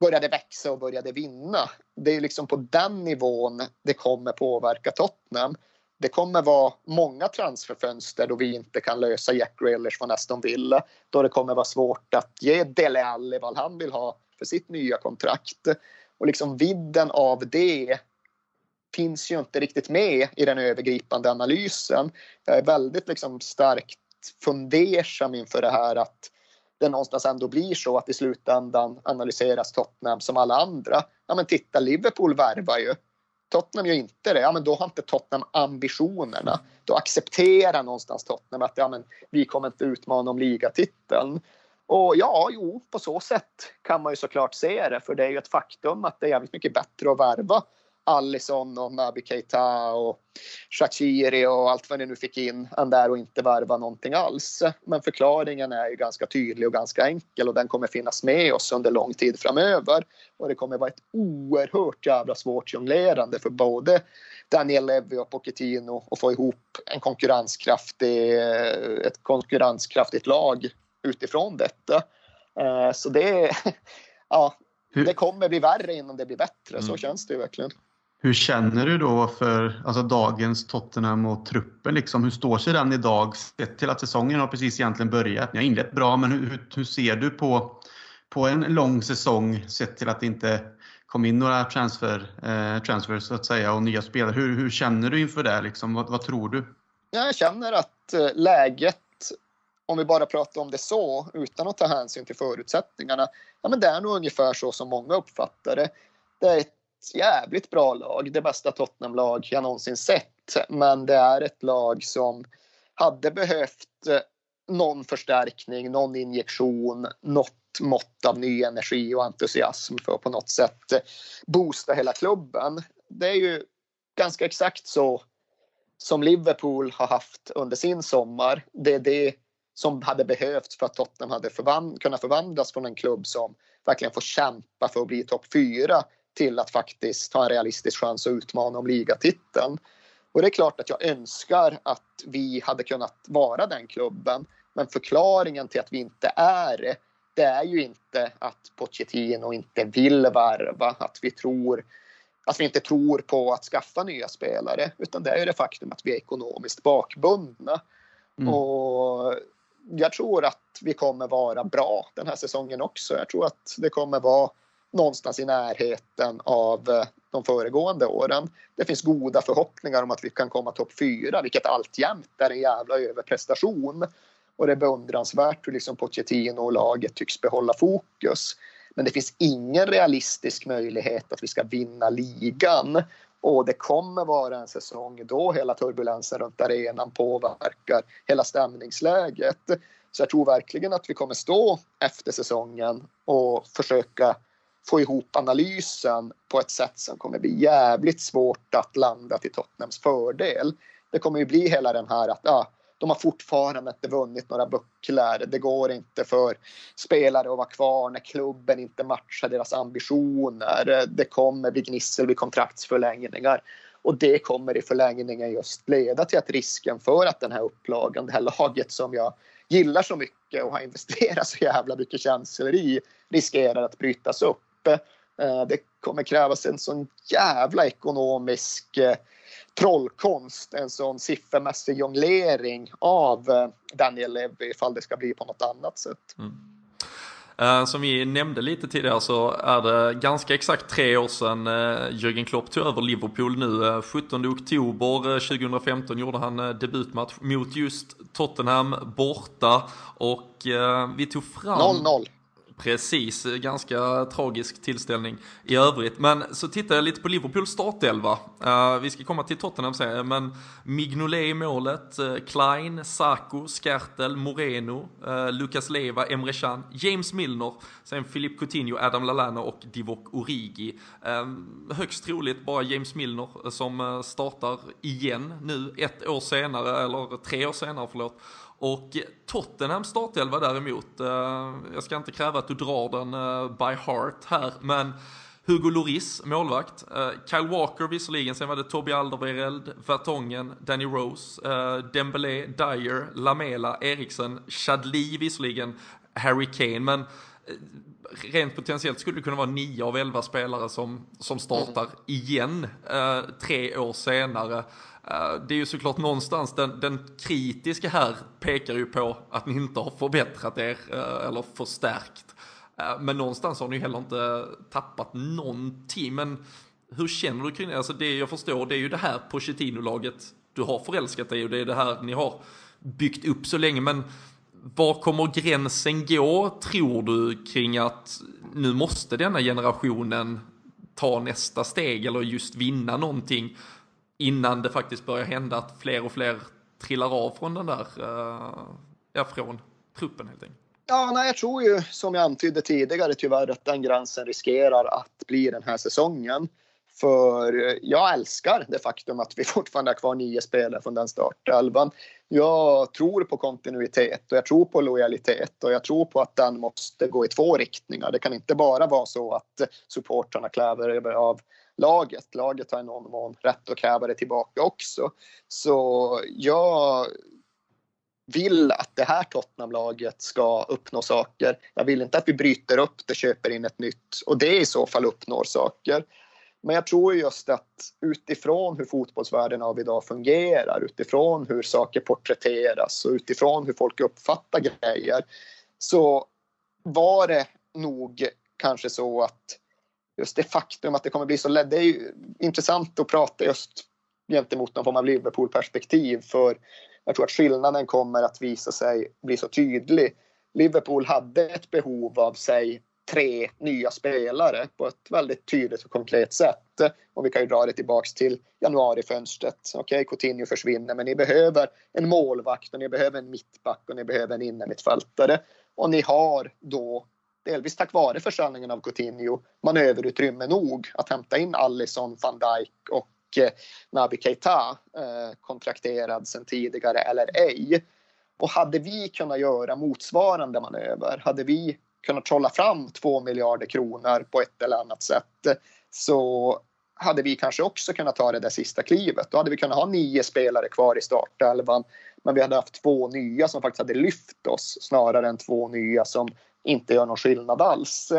[SPEAKER 2] började växa och började vinna. Det är liksom på den nivån det kommer påverka Tottenham. Det kommer vara många transferfönster då vi inte kan lösa Jack Grealish från Aston Villa. Då det kommer vara svårt att ge Dele Alli vad han vill ha för sitt nya kontrakt. Och liksom vidden av det finns ju inte riktigt med i den övergripande analysen. Jag är väldigt liksom starkt fundersam inför det här att det någonstans ändå blir så att i slutändan analyseras Tottenham som alla andra. Ja men titta Liverpool värvar ju. Tottenham gör inte det. Ja men då har inte Tottenham ambitionerna. Då accepterar någonstans Tottenham att ja men vi kommer inte utmana om ligatiteln. Och ja, jo, på så sätt kan man ju såklart se det, för det är ju ett faktum att det är jävligt mycket bättre att värva Allison och Naby Keita och Shaqiri och allt vad ni nu fick in än där och inte värva någonting alls. Men förklaringen är ju ganska tydlig och ganska enkel och den kommer finnas med oss under lång tid framöver. Och det kommer vara ett oerhört jävla svårt jonglerande för både Daniel Levy och Pochettino att få ihop en konkurrenskraftig, ett konkurrenskraftigt lag utifrån detta. Eh, så det, ja, det kommer bli värre innan det blir bättre, så mm. känns det ju verkligen.
[SPEAKER 3] Hur känner du då för alltså, dagens Tottenham och truppen? Liksom, hur står sig den idag? Sett till att säsongen har precis egentligen börjat. Ni har inlett bra, men hur, hur ser du på, på en lång säsong sett till att det inte kom in några transfer, eh, transfers så att säga och nya spelare? Hur, hur känner du inför det? Liksom? Vad, vad tror du?
[SPEAKER 2] Jag känner att eh, läget, om vi bara pratar om det så utan att ta hänsyn till förutsättningarna, ja, men det är nog ungefär så som många uppfattar det. Det är ett jävligt bra lag. Det bästa Tottenham-lag jag någonsin sett. Men det är ett lag som hade behövt eh, någon förstärkning, någon injektion, något mått av ny energi och entusiasm för att på något sätt eh, boosta hela klubben. Det är ju ganska exakt så som Liverpool har haft under sin sommar. Det är det som hade behövts för att Tottenham hade förvand kunnat förvandlas från en klubb som verkligen får kämpa för att bli topp fyra till att faktiskt ha en realistisk chans att utmana om ligatiteln. Och det är klart att jag önskar att vi hade kunnat vara den klubben. Men förklaringen till att vi inte är det, det är ju inte att Pochettino inte vill värva, att vi tror att vi inte tror på att skaffa nya spelare, utan det är ju det faktum att vi är ekonomiskt bakbundna. Mm. Och jag tror att vi kommer vara bra den här säsongen också. Jag tror att det kommer vara någonstans i närheten av eh, de föregående åren. Det finns goda förhoppningar om att vi kan komma topp fyra, vilket alltjämt är en jävla överprestation. Och det är beundransvärt hur liksom Pochettino och laget tycks behålla fokus. Men det finns ingen realistisk möjlighet att vi ska vinna ligan. Och det kommer vara en säsong då hela turbulensen runt arenan påverkar hela stämningsläget. Så jag tror verkligen att vi kommer stå efter säsongen och försöka få ihop analysen på ett sätt som kommer bli jävligt svårt att landa till Tottenhams fördel. Det kommer ju bli hela den här att ah, de har fortfarande inte vunnit några bucklar. Det går inte för spelare att vara kvar när klubben inte matchar deras ambitioner. Det kommer bli gnissel vid kontraktsförlängningar. Och det kommer i förlängningen just leda till att risken för att den här upplagan, det här laget som jag gillar så mycket och har investerat så jävla mycket känslor i, riskerar att brytas upp. Eh, det kommer krävas en sån jävla ekonomisk eh, trollkonst, en sån siffermässig jonglering av eh, Daniel Levy ifall det ska bli på något annat sätt. Mm.
[SPEAKER 1] Som vi nämnde lite tidigare så är det ganska exakt tre år sedan Jürgen Klopp tog över Liverpool nu. Uh, 17 oktober 2015 gjorde han debutmatch mot just Tottenham borta och vi tog fram...
[SPEAKER 2] 0-0.
[SPEAKER 1] Precis, eh, ganska tragisk tillställning i övrigt. Men så tittar jag lite på Liverpools startelva. Uh, vi ska komma till Tottenham sen, men Mignolet i målet, uh, Klein, Sako, Skertel, Moreno, uh, Lucas Leva, Emre Can, James Milner, sen Philippe Coutinho, Adam Lallana och Divock Origi. Ehm, högst troligt bara James Milner som startar igen nu, ett år senare, eller tre år senare förlåt. Och Tottenham startelva däremot, eh, jag ska inte kräva att du drar den eh, by heart här, men Hugo Lloris, målvakt. Uh, Kyle Walker visserligen, sen var det Toby Alderweireld, Vertongen, Danny Rose, Dembélé, Dyer, Lamela, Eriksen, Chadli visserligen, Harry Kane, men rent potentiellt skulle det kunna vara nio av elva spelare som, som startar mm. igen tre år senare. Eh, det är ju såklart någonstans den, den, kritiska här pekar ju på att ni inte har förbättrat er eh, eller förstärkt. Eh, men någonstans har ni heller inte tappat någonting. Men hur känner du kring det? Alltså det jag förstår det är ju det här Pochettino-laget du har förälskat dig och det är det här ni har byggt upp så länge. Men var kommer gränsen gå tror du kring att nu måste denna generationen ta nästa steg eller just vinna någonting? Innan det faktiskt börjar hända att fler och fler trillar av från den där, eh, ja från truppen helt enkelt.
[SPEAKER 2] Ja, nej, jag tror ju som jag antydde tidigare tyvärr att den gränsen riskerar att bli den här säsongen. För eh, jag älskar det faktum att vi fortfarande har kvar nio spelare från den startelvan. Jag tror på kontinuitet och jag tror på lojalitet och jag tror på att den måste gå i två riktningar. Det kan inte bara vara så att supportrarna kläver av laget. Laget har i någon mån rätt att kräva det tillbaka också. Så jag vill att det här Tottenham-laget ska uppnå saker. Jag vill inte att vi bryter upp det, köper in ett nytt och det i så fall uppnår saker. Men jag tror just att utifrån hur fotbollsvärlden av idag fungerar, utifrån hur saker porträtteras och utifrån hur folk uppfattar grejer så var det nog kanske så att just det faktum att det kommer bli så lätt. Det är ju intressant att prata just gentemot någon form av Liverpool-perspektiv för jag tror att skillnaden kommer att visa sig bli så tydlig. Liverpool hade ett behov av sig tre nya spelare på ett väldigt tydligt och konkret sätt. Och vi kan ju dra det tillbaks till januarifönstret. Okej, okay, Coutinho försvinner, men ni behöver en målvakt och ni behöver en mittback och ni behöver en innermittfältare. Och ni har då delvis tack vare försäljningen av Coutinho, manöverutrymme nog att hämta in Allison, van Dijk och eh, Naby Keita eh, kontrakterad sedan tidigare eller ej. Och hade vi kunnat göra motsvarande manöver, hade vi kunnat trolla fram två miljarder kronor på ett eller annat sätt så hade vi kanske också kunnat ta det där sista klivet. Då hade vi kunnat ha nio spelare kvar i startelvan men vi hade haft två nya som faktiskt hade lyft oss snarare än två nya som inte gör någon skillnad alls.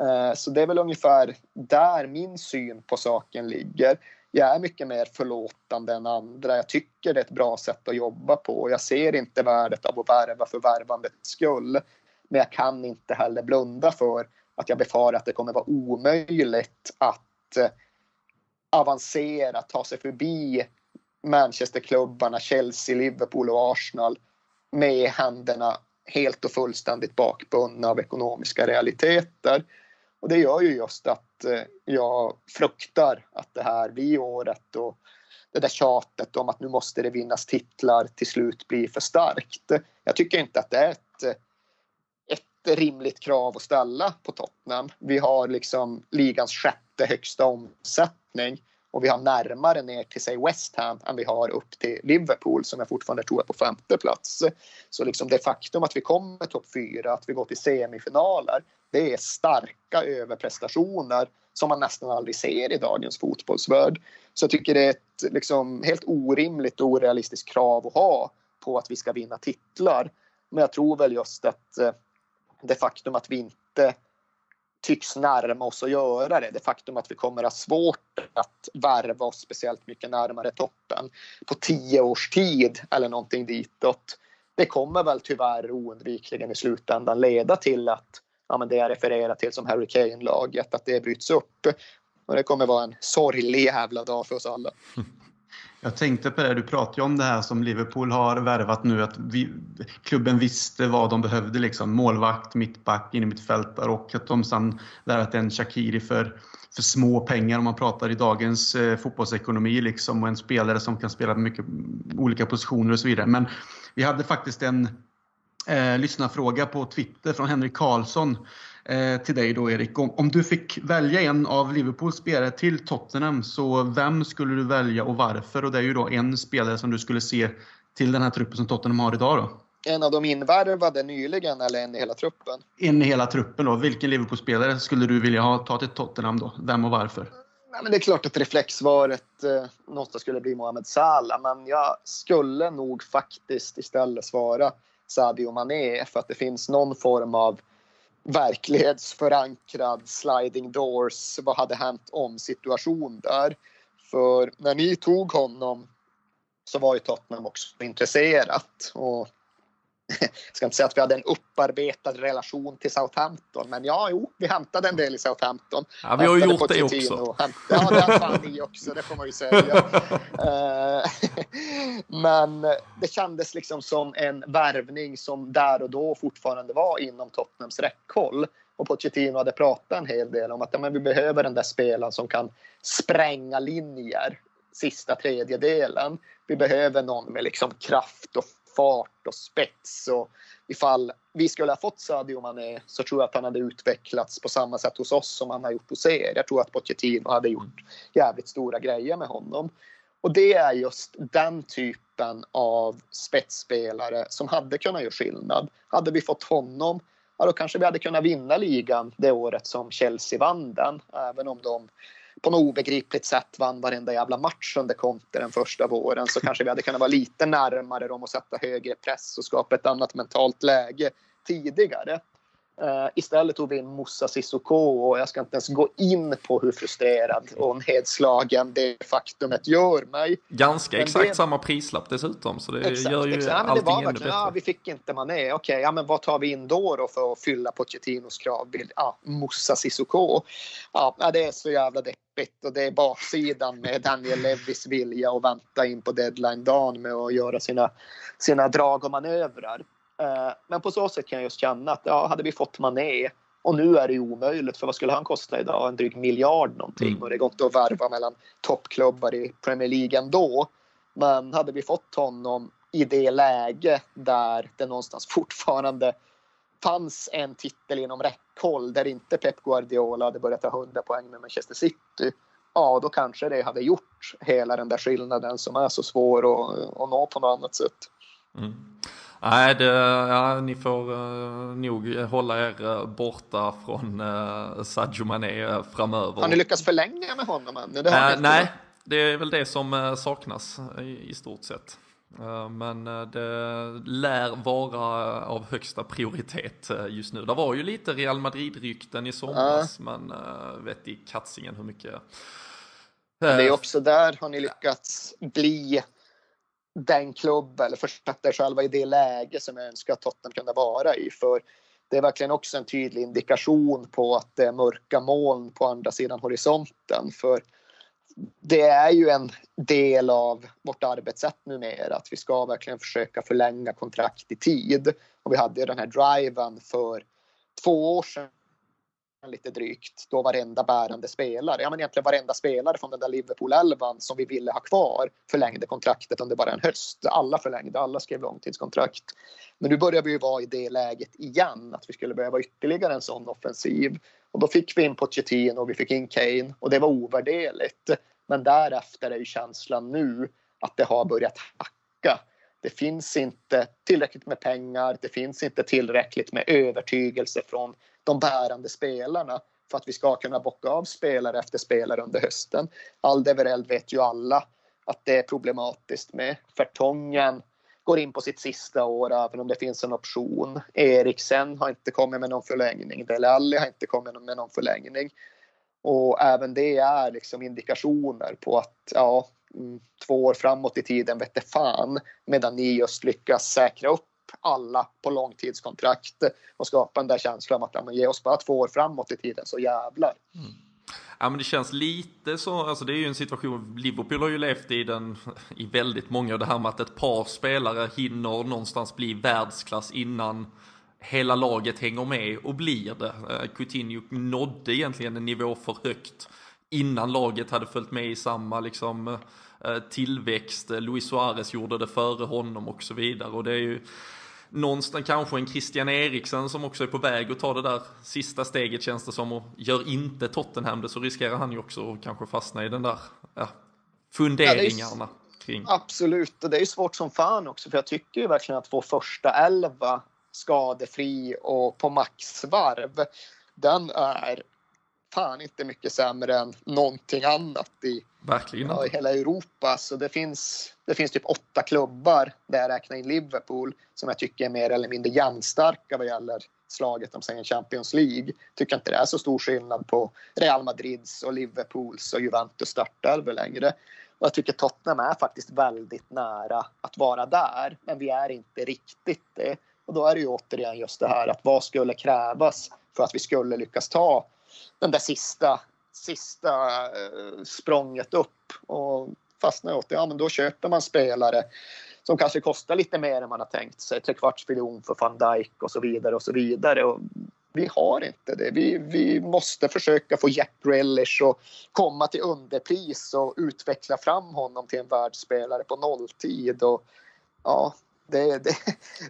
[SPEAKER 2] Eh, så det är väl ungefär där min syn på saken ligger. Jag är mycket mer förlåtande än andra. Jag tycker det är ett bra sätt att jobba på. Jag ser inte värdet av att värva för värvandets skull. Men jag kan inte heller blunda för att jag befarar att det kommer vara omöjligt att eh, avancera, ta sig förbi Manchesterklubbarna, Chelsea, Liverpool och Arsenal med händerna helt och fullständigt bakbundna av ekonomiska realiteter. Och det gör ju just att eh, jag fruktar att det här blir året och det där tjatet om att nu måste det vinnas titlar till slut blir för starkt. Jag tycker inte att det är ett, ett rimligt krav att ställa på Tottenham. Vi har liksom ligans sjätte högsta omsättning och vi har närmare ner till säg West Ham än vi har upp till Liverpool som jag fortfarande tror är på femte plats. Så liksom det faktum att vi kommer topp fyra, att vi går till semifinaler, det är starka överprestationer som man nästan aldrig ser i dagens fotbollsvärld. Så jag tycker det är ett liksom helt orimligt och orealistiskt krav att ha på att vi ska vinna titlar. Men jag tror väl just att eh, det faktum att vi inte tycks närma oss att göra det. Det faktum att vi kommer att ha svårt att värva oss speciellt mycket närmare toppen på tio års tid eller någonting ditåt. Det kommer väl tyvärr oundvikligen i slutändan leda till att ja, men det jag refererar till som Harry Kane-laget, att det bryts upp. Och det kommer vara en sorglig jävla dag för oss alla.
[SPEAKER 3] Jag tänkte på det, du pratade ju om det här som Liverpool har värvat nu, att vi, klubben visste vad de behövde. Liksom. Målvakt, mittback, innermittfältare och att de sen värvat en Shakiri för, för små pengar om man pratar i dagens eh, fotbollsekonomi. Liksom, och en spelare som kan spela på mycket olika positioner och så vidare. Men vi hade faktiskt en eh, lyssnarfråga på Twitter från Henrik Karlsson till dig då Erik. Om, om, du fick välja en av Liverpools spelare till Tottenham, så vem skulle du välja och varför? Och det är ju då en spelare som du skulle se till den här truppen som Tottenham har idag då.
[SPEAKER 2] En av de invärvade nyligen eller en i hela truppen?
[SPEAKER 3] En i hela truppen då. Vilken Liverpool-spelare skulle du vilja ha, ta till Tottenham då? Vem och varför?
[SPEAKER 2] Nej, men det är klart att reflexsvaret eh, något skulle bli Mohamed Salah, men jag skulle nog faktiskt istället svara Sadio Mané för att det finns någon form av verklighetsförankrad sliding doors, vad hade hänt om situation där. För när ni tog honom så var ju Tottenham också intresserat och jag ska inte säga att vi hade en upparbetad relation till Southampton, men ja, jo, vi hämtade en del i Southampton.
[SPEAKER 1] Ja, vi har ju gjort det också.
[SPEAKER 2] Ja, det har fan ni också, det får man ju säga. Eh, men det kändes liksom som en värvning som där och då fortfarande var inom Tottenhams räckhåll. Och Pochettino hade pratat en hel del om att ja, men vi behöver den där spelaren som kan spränga linjer sista tredjedelen. Vi behöver någon med liksom kraft och fart och spets. Och ifall vi skulle ha fått Sadio Mané så tror jag att han hade utvecklats på samma sätt hos oss som han har gjort hos er. Jag tror att Pochettino hade gjort jävligt stora grejer med honom. Och det är just den typen av spetsspelare som hade kunnat göra skillnad. Hade vi fått honom, ja då kanske vi hade kunnat vinna ligan det året som Chelsea vann den. Även om de på något obegripligt sätt vann varenda jävla match under Conte den första våren så kanske vi hade kunnat vara lite närmare dem och sätta högre press och skapa ett annat mentalt läge tidigare. Uh, istället tog vi in Moussa Sissoko och jag ska inte ens gå in på hur frustrerad och nedslagen det faktumet gör mig.
[SPEAKER 1] Ganska men exakt det... samma prislapp dessutom så det exakt, gör ju exakt. Ja, allting ännu bättre. Ja,
[SPEAKER 2] vi fick inte Mané. Okej, okay, ja, men vad tar vi in då, då för att fylla Pochettinos kravbild? Ja, Moussa Sissoko. Ja, det är så jävla deppigt och det är baksidan med Daniel Levis vilja att vänta in på deadline-dagen med att göra sina, sina drag och manövrar. Eh, men på så sätt kan jag just känna att ja, hade vi fått Mané och nu är det omöjligt för vad skulle han kosta idag? En dryg miljard någonting mm. och det går inte att värva mellan toppklubbar i Premier League ändå. Men hade vi fått honom i det läge där det någonstans fortfarande fanns en titel inom räckhåll där inte Pep Guardiola hade börjat ta 100 poäng med Manchester City. Ja, då kanske det hade gjort hela den där skillnaden som är så svår att, att nå på något annat sätt.
[SPEAKER 1] Mm. Nej, det, ja, ni får uh, nog hålla er uh, borta från uh, Sadio Mané framöver.
[SPEAKER 2] Har ni lyckats förlänga med honom än? Det har
[SPEAKER 1] nej, det är väl det som saknas i, i stort sett. Men det lär vara av högsta prioritet just nu. Det var ju lite Real Madrid-rykten i somras, men vet i katsingen hur mycket.
[SPEAKER 2] Det är också där har ni lyckats bli den klubb eller försatt er själva i det läge som jag önskar att Tottenham kunde vara i. För det är verkligen också en tydlig indikation på att det är mörka moln på andra sidan horisonten. För det är ju en del av vårt arbetssätt numera att vi ska verkligen försöka förlänga kontrakt i tid. Och vi hade ju den här driven för två år sedan lite drygt då varenda bärande spelare, ja men egentligen varenda spelare från den där Liverpool-elvan som vi ville ha kvar förlängde kontraktet under bara en höst. Alla förlängde, alla skrev långtidskontrakt. Men nu börjar vi ju vara i det läget igen, att vi skulle behöva ytterligare en sån offensiv. Och då fick vi in Pochettino och vi fick in Kane och det var ovärderligt. Men därefter är ju känslan nu att det har börjat hacka. Det finns inte tillräckligt med pengar, det finns inte tillräckligt med övertygelse från de bärande spelarna för att vi ska kunna bocka av spelare efter spelare under hösten. Aldevereld vet ju alla att det är problematiskt med. Fertongen går in på sitt sista år även om det finns en option. Eriksen har inte kommit med någon förlängning. Dele Alli har inte kommit med någon förlängning. Och även det är liksom indikationer på att ja, mm, två år framåt i tiden vette fan medan ni just lyckas säkra upp alla på långtidskontrakt och skapa den där känslan att ja, ge oss bara två år framåt i tiden så jävlar. Mm.
[SPEAKER 1] Ja men det känns lite så, alltså det är ju en situation, Liverpool har ju levt i den i väldigt många och det här med att ett par spelare hinner någonstans bli världsklass innan hela laget hänger med och blir det. Eh, Coutinho nådde egentligen en nivå för högt innan laget hade följt med i samma liksom eh, tillväxt. Eh, Luis Suarez gjorde det före honom och så vidare och det är ju någonstans kanske en Christian Eriksen som också är på väg att ta det där sista steget känns det som och gör inte Tottenham det så riskerar han ju också att kanske fastna i den där ja, funderingarna. Ja, kring.
[SPEAKER 2] Absolut, och det är ju svårt som fan också för jag tycker ju verkligen att vår första elva skadefri och på maxvarv den är fan inte mycket sämre än någonting annat i. Ja, i hela Europa. Så det finns, det finns typ åtta klubbar där jag räknar in Liverpool som jag tycker är mer eller mindre jämnstarka vad gäller slaget om säger Champions League. Tycker inte det är så stor skillnad på Real Madrids och Liverpools och Juventus startelvor längre. Och jag tycker Tottenham är faktiskt väldigt nära att vara där, men vi är inte riktigt det. Och då är det ju återigen just det här att vad skulle krävas för att vi skulle lyckas ta den där sista, sista eh, språnget upp och fastnar åt det, ja men då köper man spelare som kanske kostar lite mer än man har tänkt sig. Trekvarts miljon för van Dijk och så vidare och så vidare. Och vi har inte det. Vi, vi måste försöka få Jack Grealish och komma till underpris och utveckla fram honom till en världsspelare på nolltid. Och, ja, det, det,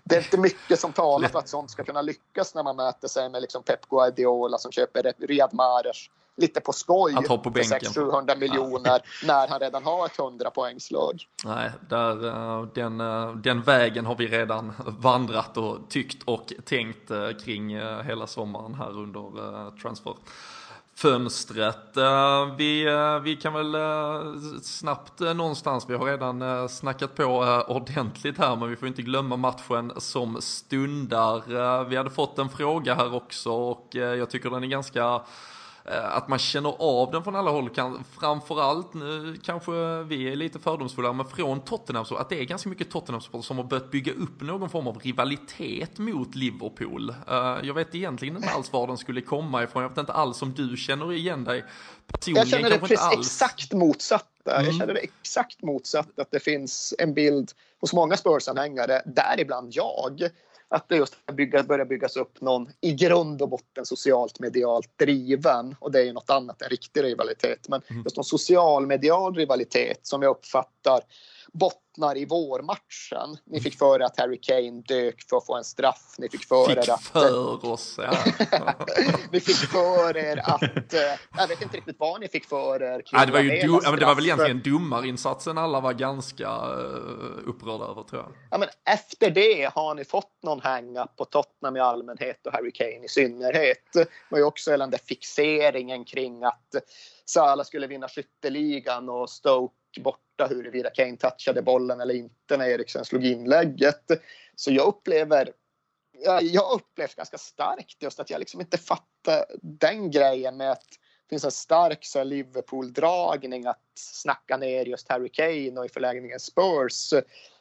[SPEAKER 2] det, är inte mycket som talar för att sånt ska kunna lyckas när man möter sig med liksom Pep Guardiola som köper Riyad Mahrez lite på skoj
[SPEAKER 1] att på bänken.
[SPEAKER 2] 600-700 miljoner ja. när han redan har ett 100 poängslag.
[SPEAKER 1] Nej, där, eh, den, eh, den vägen har vi redan vandrat och tyckt och tänkt eh, kring hela sommaren här under transfer fönstret. Eh, vi, eh, vi kan väl eh, snabbt någonstans, vi har redan snackat på ordentligt här, men vi får inte glömma matchen som stundar. Vi hade fått en fråga här också och jag tycker den är ganska att man känner av den från alla håll. Kan, framförallt, nu kanske vi är lite fördomsfulla, men från Tottenham så att det är ganska mycket Tottenham som har börjat bygga upp någon form av rivalitet mot Liverpool. Uh, jag vet egentligen inte alls var den skulle komma ifrån. Jag vet inte alls om du känner igen dig
[SPEAKER 2] personligen. Jag känner det precis exakt motsatt. Mm. Jag känner det exakt motsatt, att det finns en bild hos många Spurs-anhängare, däribland jag, att det just bygga, börjar byggas upp någon i grund och botten socialt medialt driven och det är ju något annat än riktig rivalitet men mm. just någon social medial rivalitet som jag uppfattar bottnar i vårmatchen. Ni fick för er att Harry Kane dök för att få en straff. Ni fick för
[SPEAKER 1] fick
[SPEAKER 2] er att...
[SPEAKER 1] för oss, ja.
[SPEAKER 2] ni fick för er att... Eh, jag vet inte riktigt vad ni fick för er.
[SPEAKER 1] Ja, det, var ju du, ja, det var väl egentligen domarinsatsen alla var ganska uh, upprörda över tror jag.
[SPEAKER 2] Ja, men efter det har ni fått någon hang-up på Tottenham i allmänhet och Harry Kane i synnerhet. Det var ju också den där fixeringen kring att Salah skulle vinna skytteligan och Stoke borta huruvida Kane touchade bollen eller inte när Eriksen slog inlägget. Så jag upplever jag upplevt ganska starkt just att jag liksom inte fattar den grejen med att det finns en stark Liverpool-dragning att snacka ner just Harry Kane och i förlängningen Spurs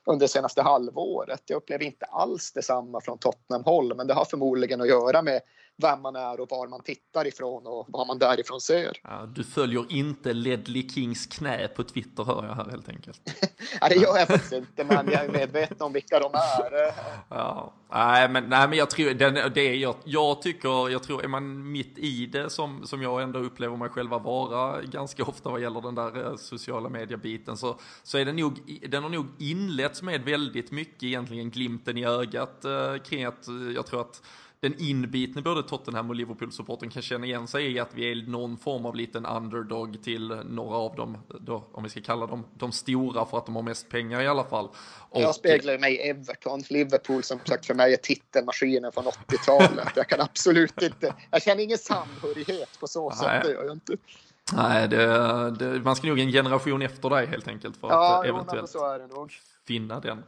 [SPEAKER 2] under det senaste halvåret. Jag upplever inte alls detsamma från Tottenham-håll men det har förmodligen att göra med vem man är och var man tittar ifrån och vad man därifrån ser.
[SPEAKER 1] Ja, du följer inte Ledley Kings knä på Twitter hör jag här helt enkelt.
[SPEAKER 2] ja, det gör jag faktiskt inte, men jag är medveten om vilka de är.
[SPEAKER 1] ja, nej, men, nej, men jag tror, den, det jag, jag tycker, jag tror, är man mitt i det som, som jag ändå upplever mig själva vara ganska ofta vad gäller den där eh, sociala mediebiten så, så är den nog, den har nog inletts med väldigt mycket egentligen glimten i ögat eh, kring att eh, jag tror att den inbitne både Tottenham och Liverpool-supporten kan känna igen sig i att vi är någon form av liten underdog till några av dem, då, om vi ska kalla dem de stora för att de har mest pengar i alla fall.
[SPEAKER 2] Och... Jag speglar mig i Everton, Liverpool som sagt för mig är titelmaskinen från 80-talet. Jag kan absolut inte, jag känner ingen samhörighet på så sätt, det gör jag inte.
[SPEAKER 1] Nej, det, det, man ska nog en generation efter dig helt enkelt. För
[SPEAKER 2] ja,
[SPEAKER 1] att eventuellt...
[SPEAKER 2] jo, så är det nog.
[SPEAKER 1] Finna den.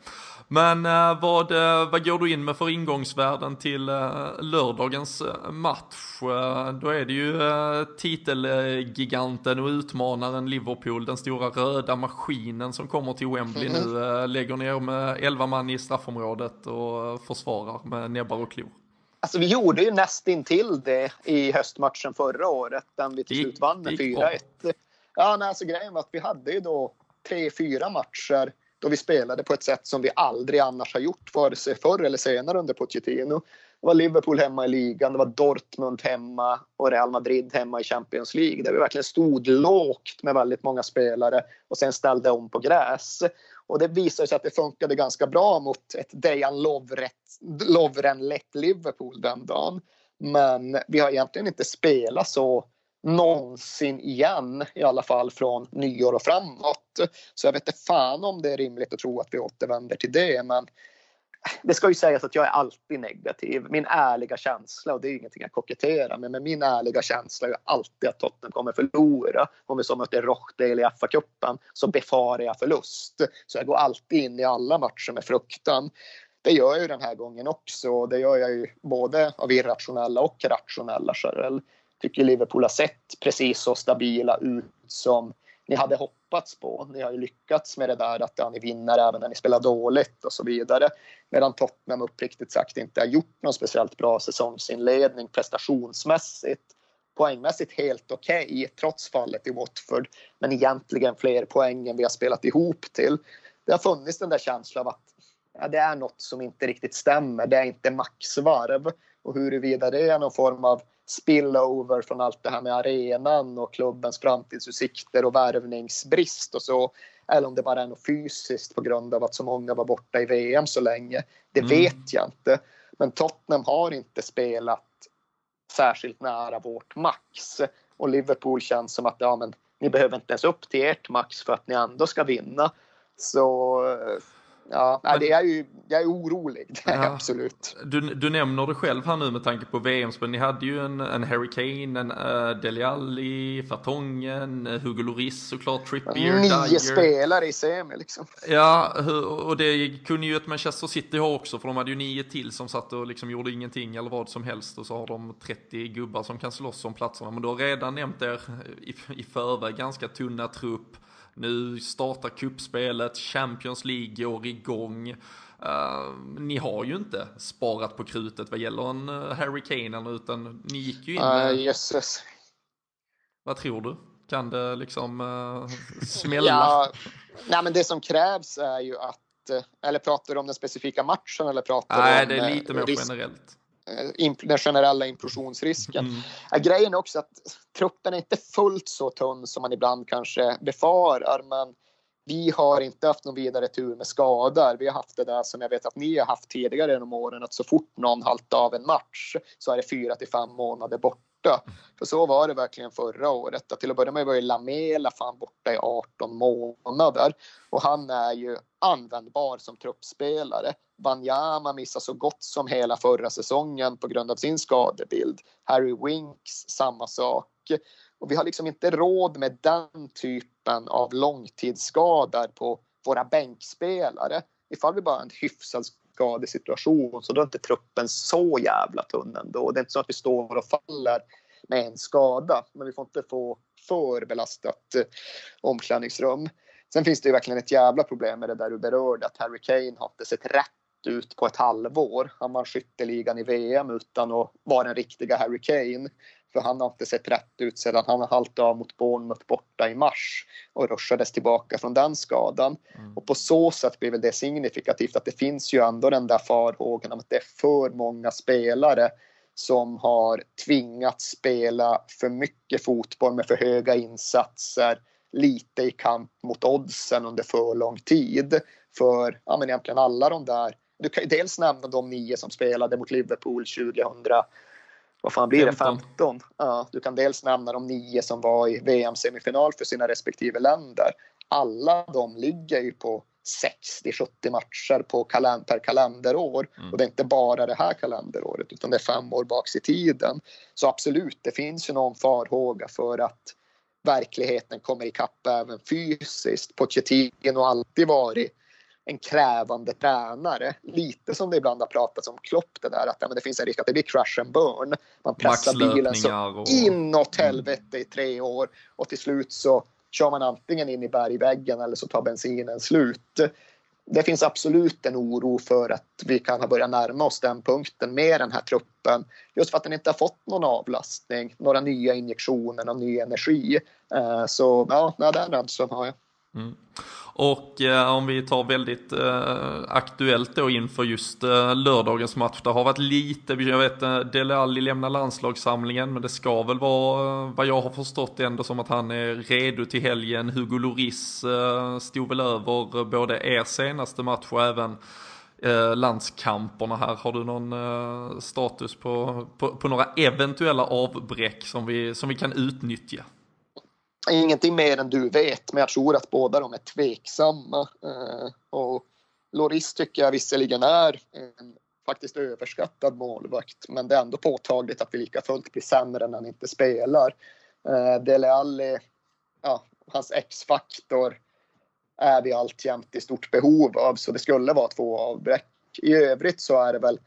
[SPEAKER 1] Men uh, vad, uh, vad går du in med för ingångsvärden till uh, lördagens match? då är det ju titelgiganten och utmanaren Liverpool, den stora röda maskinen som kommer till Wembley mm. nu, lägger ner med 11 man i straffområdet och försvarar med näbbar och klor.
[SPEAKER 2] Alltså vi gjorde ju nästintill det i höstmatchen förra året, den vi till slut vann med 4-1. Ja, nej, alltså grejen var att vi hade ju då tre, fyra matcher då vi spelade på ett sätt som vi aldrig annars har gjort vare sig förr eller senare under Pochettino. Det var Liverpool hemma i ligan, det var Dortmund hemma och Real Madrid hemma i Champions League där vi verkligen stod lågt med väldigt många spelare och sen ställde om på gräs. Och det visade sig att det funkade ganska bra mot ett Dejan Lovren-lätt Liverpool den dagen. Men vi har egentligen inte spelat så någonsin igen, i alla fall från nyår och framåt. Så jag vet inte fan om det är rimligt att tro att vi återvänder till det, men det ska ju sägas att jag är alltid negativ. Min ärliga känsla, och det är ingenting jag koketterar med, men min ärliga känsla är alltid att Tottenham kommer förlora. Om vi så möter Rochdale i FA-cupen så befarar jag förlust. Så jag går alltid in i alla matcher med fruktan. Det gör jag ju den här gången också. Det gör jag ju både av irrationella och rationella skäl tycker Liverpool har sett precis så stabila ut som ni hade hoppats på. Ni har ju lyckats med det där att ja, ni vinner även när ni spelar dåligt och så vidare. Medan Tottenham uppriktigt sagt inte har gjort någon speciellt bra säsongsinledning prestationsmässigt. Poängmässigt helt okej okay, trots fallet i Watford. Men egentligen fler poäng än vi har spelat ihop till. Det har funnits den där känslan av att ja, det är något som inte riktigt stämmer. Det är inte maxvarv. Och huruvida det är någon form av spillover från allt det här med arenan och klubbens framtidsutsikter och värvningsbrist och så. Eller om det bara är något fysiskt på grund av att så många var borta i VM så länge. Det mm. vet jag inte. Men Tottenham har inte spelat särskilt nära vårt max. Och Liverpool känns som att ja, men, ni behöver inte ens upp till ert max för att ni ändå ska vinna. Så Ja, men, det är ju, jag är orolig, det är ja, absolut.
[SPEAKER 1] Du, du nämner det själv här nu med tanke på VM-spel. Ni hade ju en, en Harry Kane, en uh, Dele Alli, Fartongen, uh, Hugo Lloris såklart, Trippier,
[SPEAKER 2] Nio Dyer. spelare i semi liksom.
[SPEAKER 1] Ja, och det kunde ju ett Manchester City ha också, för de hade ju nio till som satt och liksom gjorde ingenting eller vad som helst. Och så har de 30 gubbar som kan slåss om platserna. Men du har redan nämnt er i, i förväg ganska tunna trupp. Nu startar kuppspelet, Champions League går igång. Uh, ni har ju inte sparat på krutet vad gäller en uh, Harry Kane utan ni gick ju in
[SPEAKER 2] med... Uh, jösses.
[SPEAKER 1] Vad tror du? Kan det liksom uh, smälla?
[SPEAKER 2] ja, nej, men det som krävs är ju att eller pratar du om den specifika matchen eller pratar
[SPEAKER 1] Nej,
[SPEAKER 2] om
[SPEAKER 1] det är lite mer risk, generellt.
[SPEAKER 2] Den generella implosionsrisken. Mm. Grejen är också att truppen är inte fullt så tunn som man ibland kanske befarar, men vi har inte haft någon vidare tur med skador. Vi har haft det där som jag vet att ni har haft tidigare genom åren, att så fort någon haltar av en match så är det fyra till fem månader borta. För så var det verkligen förra året. Att till att börja med var ju Lamela fan borta i 18 månader och han är ju användbar som truppspelare. Wanyama missar så gott som hela förra säsongen på grund av sin skadebild. Harry Winks samma sak. Och vi har liksom inte råd med den typen av långtidsskador på våra bänkspelare. Ifall vi bara har en hyfsad skadesituation så då är inte truppen så jävla tunn ändå. Det är inte så att vi står och faller med en skada, men vi får inte få för belastat eh, omklädningsrum. Sen finns det ju verkligen ett jävla problem med det där du berörde, att Harry Kane har inte sett rätt ut på ett halvår. Han vann skytteligan i VM utan att vara den riktiga Harry Kane. För han har inte sett rätt ut sedan han haltade av mot Bournemouth borta i mars och rushades tillbaka från den skadan. Mm. Och på så sätt blir väl det signifikativt att det finns ju ändå den där farhågan om att det är för många spelare som har tvingats spela för mycket fotboll med för höga insatser lite i kamp mot oddsen under för lång tid. För ja, men egentligen alla de där du kan ju dels nämna de nio som spelade mot Liverpool 2000 vad fan blir det, 15? Ja, du kan dels nämna de nio som var i VM-semifinal för sina respektive länder. Alla de ligger ju på 60-70 matcher på kalend per kalenderår. Mm. Och det är inte bara det här kalenderåret utan det är fem år baks i tiden. Så absolut, det finns ju någon farhåga för att verkligheten kommer ikapp även fysiskt. Pochettino har alltid varit en krävande tränare. Lite som det ibland har pratats om Klopp det där att ja, men det finns en risk att det blir crash and burn. Man pressar bilen så och... inåt mm. helvete i tre år och till slut så kör man antingen in i bergväggen eller så tar bensinen slut. Det finns absolut en oro för att vi kan ha börjat närma oss den punkten med den här truppen. Just för att den inte har fått någon avlastning, några nya injektioner, någon ny energi. Eh, så ja, den rädslan har jag. Mm.
[SPEAKER 1] Och eh, om vi tar väldigt eh, aktuellt då inför just eh, lördagens match. Det har varit lite, jag vet eh, Dele Alli lämnar landslagssamlingen men det ska väl vara eh, vad jag har förstått ändå som att han är redo till helgen. Hugo Lloris eh, stod väl över eh, både er senaste match och även eh, landskamperna här. Har du någon eh, status på, på, på, några eventuella avbräck som vi, som vi kan utnyttja?
[SPEAKER 2] Ingenting mer än du vet, men jag tror att båda de är tveksamma. Eh, och Loris tycker jag visserligen är en faktiskt överskattad målvakt, men det är ändå påtagligt att vi lika fullt blir sämre när han inte spelar. Eh, Dele Alli, ja, hans X-faktor är vi alltjämt i stort behov av, så det skulle vara två avbräck. I övrigt så är det väl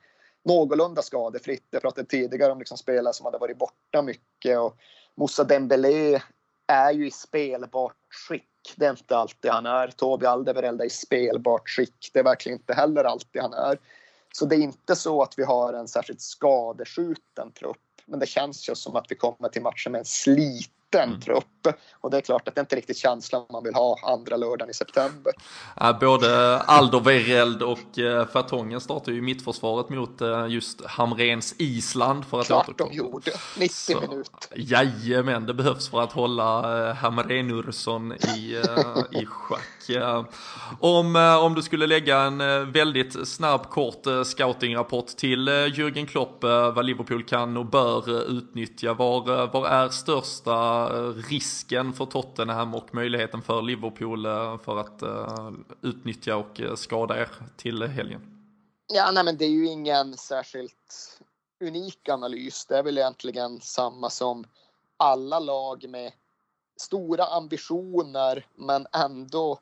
[SPEAKER 2] någorlunda skadefritt. Jag pratade tidigare om liksom spelare som hade varit borta mycket och Moussa Dembélé är ju i spelbart skick. Det är inte alltid han är. Tobi Alderweireld är i spelbart skick. Det är verkligen inte heller alltid han är. Så det är inte så att vi har en särskilt skadeskjuten trupp. Men det känns ju som att vi kommer till matchen med en slit liten mm. trupp. Och det är klart att det är inte riktigt känslan man vill ha andra lördagen i september.
[SPEAKER 1] Både Alderweireld och eh, Fertongen startar ju mittförsvaret mot eh, just Hamrens Island. För att
[SPEAKER 2] klart de gjorde, 90 Så, minuter.
[SPEAKER 1] Jajamän, det behövs för att hålla eh, Hamrenursson i, i schack. Om, om du skulle lägga en väldigt snabb kort scoutingrapport till Jürgen Klopp vad Liverpool kan och bör utnyttja. Var, var är största risken för Tottenham och möjligheten för Liverpool eh, för att uh, utnyttja och eh, skada er till helgen?
[SPEAKER 2] Ja, nej, men det är ju ingen särskilt unik analys. Det är väl egentligen samma som alla lag med stora ambitioner men ändå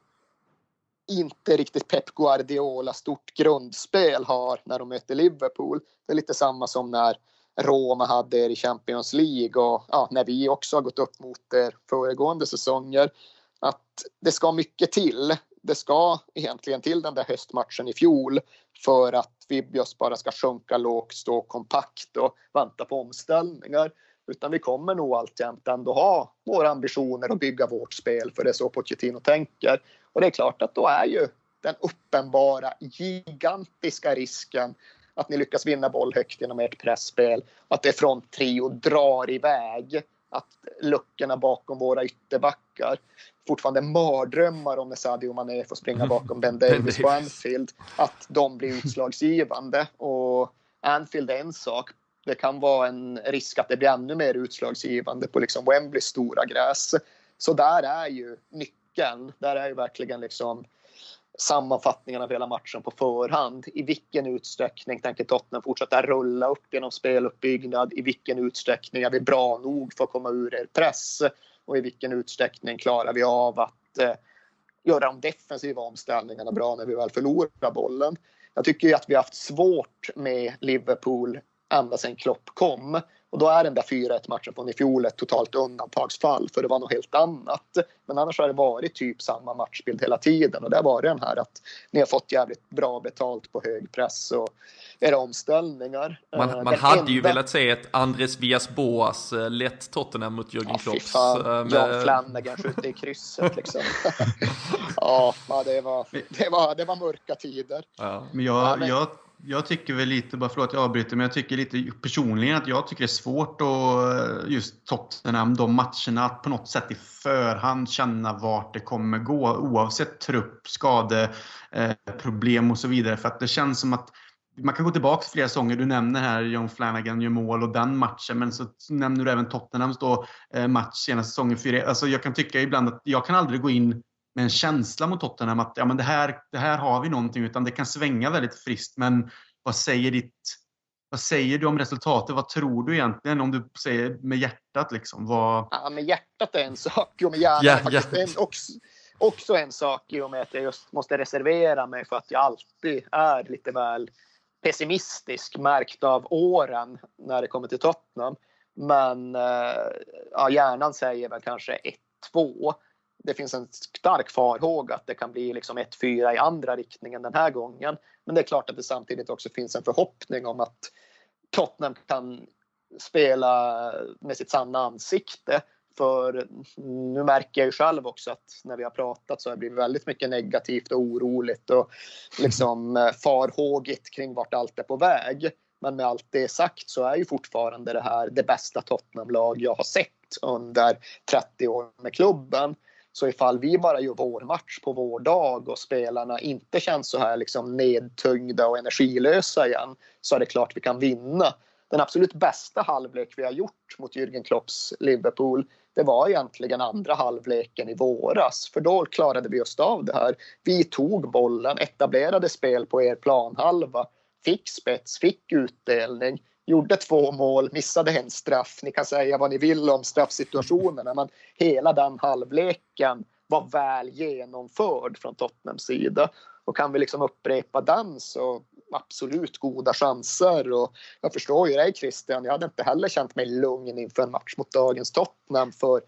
[SPEAKER 2] inte riktigt Pep Guardiola stort grundspel har när de möter Liverpool. Det är lite samma som när Roma hade er i Champions League och ja, när vi också har gått upp mot er föregående säsonger. Att det ska mycket till. Det ska egentligen till den där höstmatchen i fjol för att vi just bara ska sjunka lågt, stå kompakt och vänta på omställningar. Utan vi kommer nog alltjämt ändå ha våra ambitioner att bygga vårt spel för det är så Pochettino tänker. Och det är klart att då är ju den uppenbara gigantiska risken att ni lyckas vinna boll högt genom ert pressspel, att det fronttrio drar iväg, att luckorna bakom våra ytterbackar fortfarande mardrömmar om när Sadio Mané får springa bakom Ben Davis på Anfield, att de blir utslagsgivande. Och Anfield är en sak, det kan vara en risk att det blir ännu mer utslagsgivande på liksom Wembleys stora gräs. Så där är ju nyckeln. Där är ju verkligen liksom Sammanfattningarna av hela matchen på förhand. I vilken utsträckning tänker Tottenham fortsätta rulla upp genom speluppbyggnad? I vilken utsträckning är vi bra nog för att komma ur er press? Och i vilken utsträckning klarar vi av att eh, göra de defensiva omställningarna bra när vi väl förlorar bollen? Jag tycker att vi har haft svårt med Liverpool ända sedan Klopp kom. Och då är den där 4-1 matchen från i fjol ett totalt undantagsfall för det var något helt annat. Men annars har det varit typ samma matchbild hela tiden och det har varit den här att ni har fått jävligt bra betalt på hög press och era omställningar.
[SPEAKER 1] Man, eh, man hade enda... ju velat se ett Andres Vias Boas eh, lätt Tottenham mot Jürgen ja, Klopps.
[SPEAKER 2] Ja, med... John Flanagan skjuter i krysset liksom. ja, det var, det, var, det var mörka tider.
[SPEAKER 3] Ja. Men jag, ja, men... jag jag tycker väl lite, bara förlåt jag avbryter, men jag tycker lite personligen att jag tycker det är svårt att eh, just Tottenham, de matcherna, att på något sätt i förhand känna vart det kommer gå oavsett trupp, skade, eh, problem och så vidare. För att det känns som att man kan gå tillbaka flera säsonger. Du nämner här John Flanagan gör mål och den matchen. Men så nämner du även Tottenhams då, eh, match senaste säsongen. Alltså jag kan tycka ibland att jag kan aldrig gå in med en känsla mot Tottenham att ja, men det, här, det här har vi någonting, utan det kan svänga väldigt friskt. Men vad säger ditt vad säger du om resultatet? Vad tror du egentligen om du säger med hjärtat? Liksom? Vad...
[SPEAKER 2] Ja, med hjärtat är en sak och med hjärnan yeah, yeah. en också. också en sak i och med att jag just måste reservera mig för att jag alltid är lite väl pessimistisk märkt av åren när det kommer till Tottenham. Men eh, ja, hjärnan säger väl kanske 1-2. Det finns en stark farhåga att det kan bli liksom 1-4 i andra riktningen den här gången. Men det är klart att det samtidigt också finns en förhoppning om att Tottenham kan spela med sitt sanna ansikte. För nu märker jag ju själv också att när vi har pratat så har det blivit väldigt mycket negativt och oroligt och liksom eh, farhågigt kring vart allt är på väg. Men med allt det sagt så är ju fortfarande det här det bästa Tottenham-lag jag har sett under 30 år med klubben. Så ifall vi bara gör vår match på vår dag och spelarna inte känns så här liksom nedtyngda och energilösa igen så är det klart vi kan vinna. Den absolut bästa halvlek vi har gjort mot Jürgen Klopps Liverpool det var egentligen andra halvleken i våras. För då klarade vi just av det här. Vi tog bollen, etablerade spel på er planhalva, fick spets, fick utdelning, gjorde två mål, missade en straff. Ni kan säga vad ni vill om straffsituationerna, men hela den halvleken var väl genomförd från Tottenhams sida. Och kan vi liksom upprepa den så absolut goda chanser. Och jag förstår ju dig Christian, jag hade inte heller känt mig lugn inför en match mot dagens Tottenham. För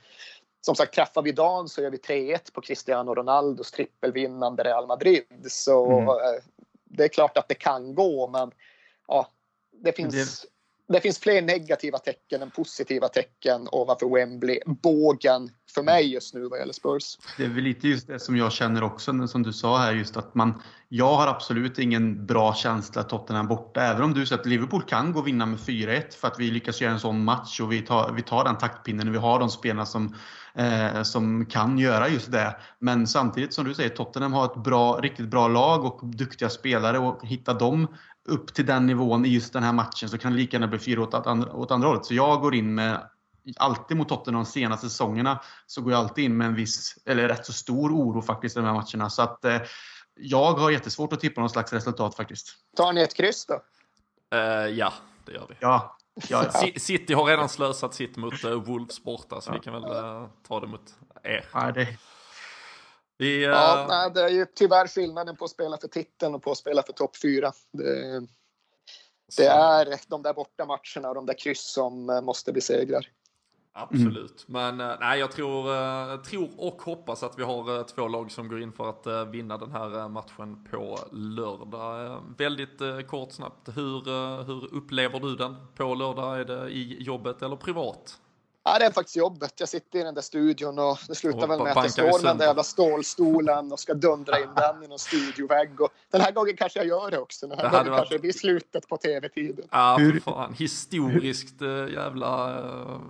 [SPEAKER 2] som sagt, träffar vi dagen så gör vi 3-1 på Cristiano Ronaldos trippelvinnande Real Madrid. Så mm. Eh, det är klart att det kan gå, men ja, det finns det finns fler negativa tecken än positiva tecken ovanför Wembley. Bågen för mig just nu vad gäller Spurs.
[SPEAKER 3] Det är väl lite just det som jag känner också, som du sa här, just att man... Jag har absolut ingen bra känsla Tottenham borta. Även om du säger att Liverpool kan gå och vinna med 4-1 för att vi lyckas göra en sån match och vi tar, vi tar den taktpinnen och vi har de spelarna som, eh, som kan göra just det. Men samtidigt som du säger, Tottenham har ett bra, riktigt bra lag och duktiga spelare och hitta dem upp till den nivån i just den här matchen så kan det lika gärna bli fyra åt, andra, åt andra hållet. Så jag går in med, alltid mot Tottenham de senaste säsongerna, så går jag alltid in med en viss, eller rätt så stor oro faktiskt i de här matcherna. Så att eh, jag har jättesvårt att tippa någon slags resultat faktiskt.
[SPEAKER 2] Tar ni ett kryss då?
[SPEAKER 1] Uh, ja, det gör vi.
[SPEAKER 3] Ja. Ja,
[SPEAKER 1] ja. City har redan slösat sitt mot uh, Wolves borta, så ja. vi kan väl uh, ta det mot er.
[SPEAKER 3] Ja, det,
[SPEAKER 2] vi, uh... ja, nej, det är ju tyvärr skillnaden på att spela för titeln och på att spela för topp fyra. Det, det är de där borta matcherna och de där kryss som eh, måste bli segrar.
[SPEAKER 1] Absolut, mm. men eh, nej, jag tror, tror och hoppas att vi har två lag som går in för att vinna den här matchen på lördag. Väldigt kort snabbt, hur, hur upplever du den på lördag? Är det i jobbet eller privat?
[SPEAKER 2] Ja, det är faktiskt jobbet. Jag sitter i den där studion och det slutar väl med att jag står med den där jävla stålstolen och ska dundra in den i någon studiovägg. Och den här gången kanske jag gör det också. Den här det gången varit... kanske det blir slutet på tv-tiden.
[SPEAKER 1] Ja, för fan. Historiskt uh, jävla... Uh,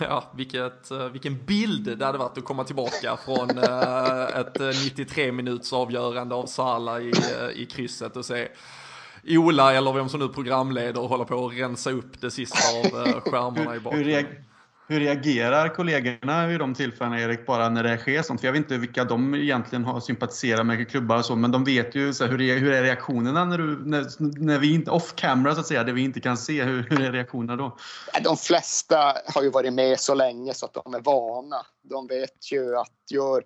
[SPEAKER 1] ja, vilket, uh, vilken bild det hade varit att komma tillbaka från ett 93 minuters avgörande av Sala i, i krysset och se Ola eller vem som nu programleder och håller på att rensa upp det sista av skärmarna i bakgrunden.
[SPEAKER 3] Hur reagerar kollegorna vid de tillfällena, Erik, bara när det sker sånt? För jag vet inte vilka de egentligen har sympatiserat med klubbar och så, men de vet ju så här, hur, är, hur är reaktionerna när, du, när, när vi inte, off camera så att säga, det vi inte kan se, hur, hur är reaktionerna då?
[SPEAKER 2] De flesta har ju varit med så länge så att de är vana. De vet ju att gör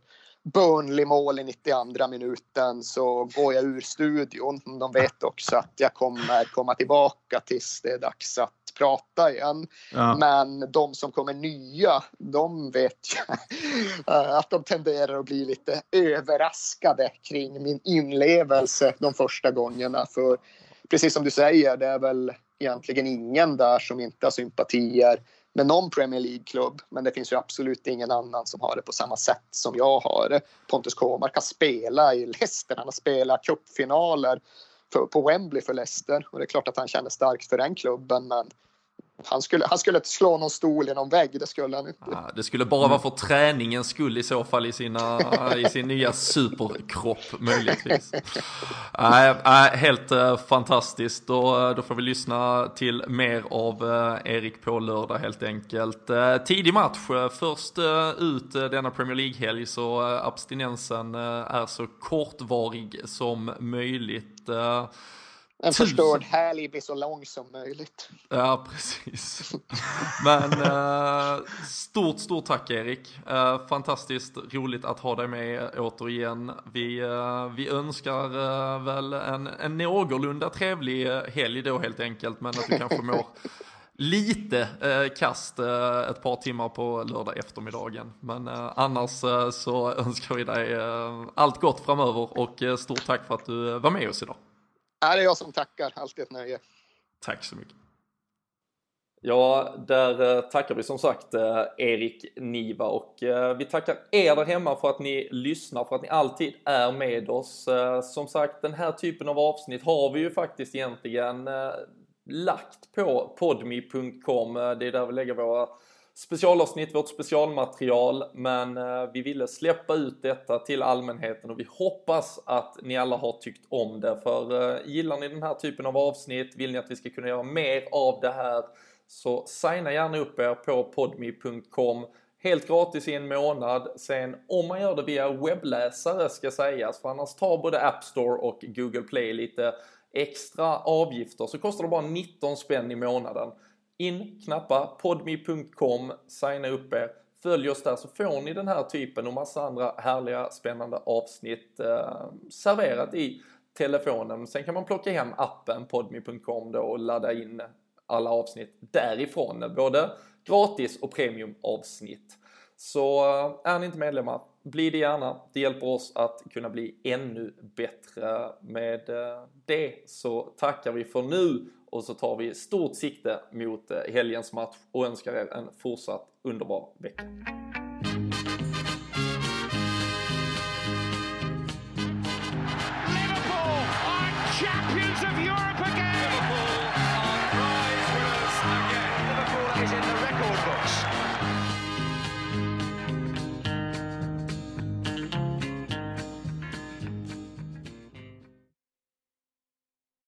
[SPEAKER 2] Burnley-mål i 92 minuten så går jag ur studion. De vet också att jag kommer komma tillbaka tills det är dags att prata igen. Ja. Men de som kommer nya, de vet jag att de tenderar att bli lite överraskade kring min inlevelse de första gångerna. För precis som du säger, det är väl egentligen ingen där som inte har sympatier med någon Premier League-klubb. Men det finns ju absolut ingen annan som har det på samma sätt som jag har det. Pontus Kåmark har spelat i Leicester, han har spelat cupfinaler för, på Wembley för Leicester. Och det är klart att han känner starkt för den klubben. Men han skulle, han skulle inte slå någon stol i någon vägg, det skulle han inte.
[SPEAKER 1] Ja, det skulle bara vara för träningens skull i så fall i, sina, i sin nya superkropp möjligtvis. Äh, äh, helt äh, fantastiskt, då, eh, då får vi lyssna till mer av äh, Erik på lördag helt enkelt. Äh, tidig match, först ut denna Premier League-helg så abstinensen är så kortvarig som möjligt
[SPEAKER 2] en förstörd helg blir så lång som möjligt.
[SPEAKER 1] Ja, precis. Men eh, stort, stort tack Erik. Eh, fantastiskt roligt att ha dig med återigen. Vi, eh, vi önskar eh, väl en, en någorlunda trevlig helg då helt enkelt, men att du kanske mår lite eh, kast eh, ett par timmar på lördag eftermiddagen. Men eh, annars eh, så önskar vi dig eh, allt gott framöver och eh, stort tack för att du var med oss idag.
[SPEAKER 2] Ja, det är jag som tackar, alltid ett nöje.
[SPEAKER 1] Tack så mycket. Ja, där tackar vi som sagt Erik Niva och vi tackar er där hemma för att ni lyssnar, för att ni alltid är med oss. Som sagt, den här typen av avsnitt har vi ju faktiskt egentligen lagt på podmi.com. Det är där vi lägger våra specialavsnitt, vårt specialmaterial, men eh, vi ville släppa ut detta till allmänheten och vi hoppas att ni alla har tyckt om det. För eh, gillar ni den här typen av avsnitt, vill ni att vi ska kunna göra mer av det här, så signa gärna upp er på podmi.com. Helt gratis i en månad. Sen om man gör det via webbläsare ska sägas, för annars tar både App Store och Google Play lite extra avgifter så kostar det bara 19 spänn i månaden. In, knappa podmi.com, signa upp er, följ oss där så får ni den här typen och massa andra härliga spännande avsnitt eh, serverat i telefonen. Sen kan man plocka hem appen podmi.com då och ladda in alla avsnitt därifrån, både gratis och premiumavsnitt. Så eh, är ni inte medlemmar, bli det gärna. Det hjälper oss att kunna bli ännu bättre. Med eh, det så tackar vi för nu och så tar vi stort sikte mot eh, helgens match och önskar er en fortsatt underbar vecka.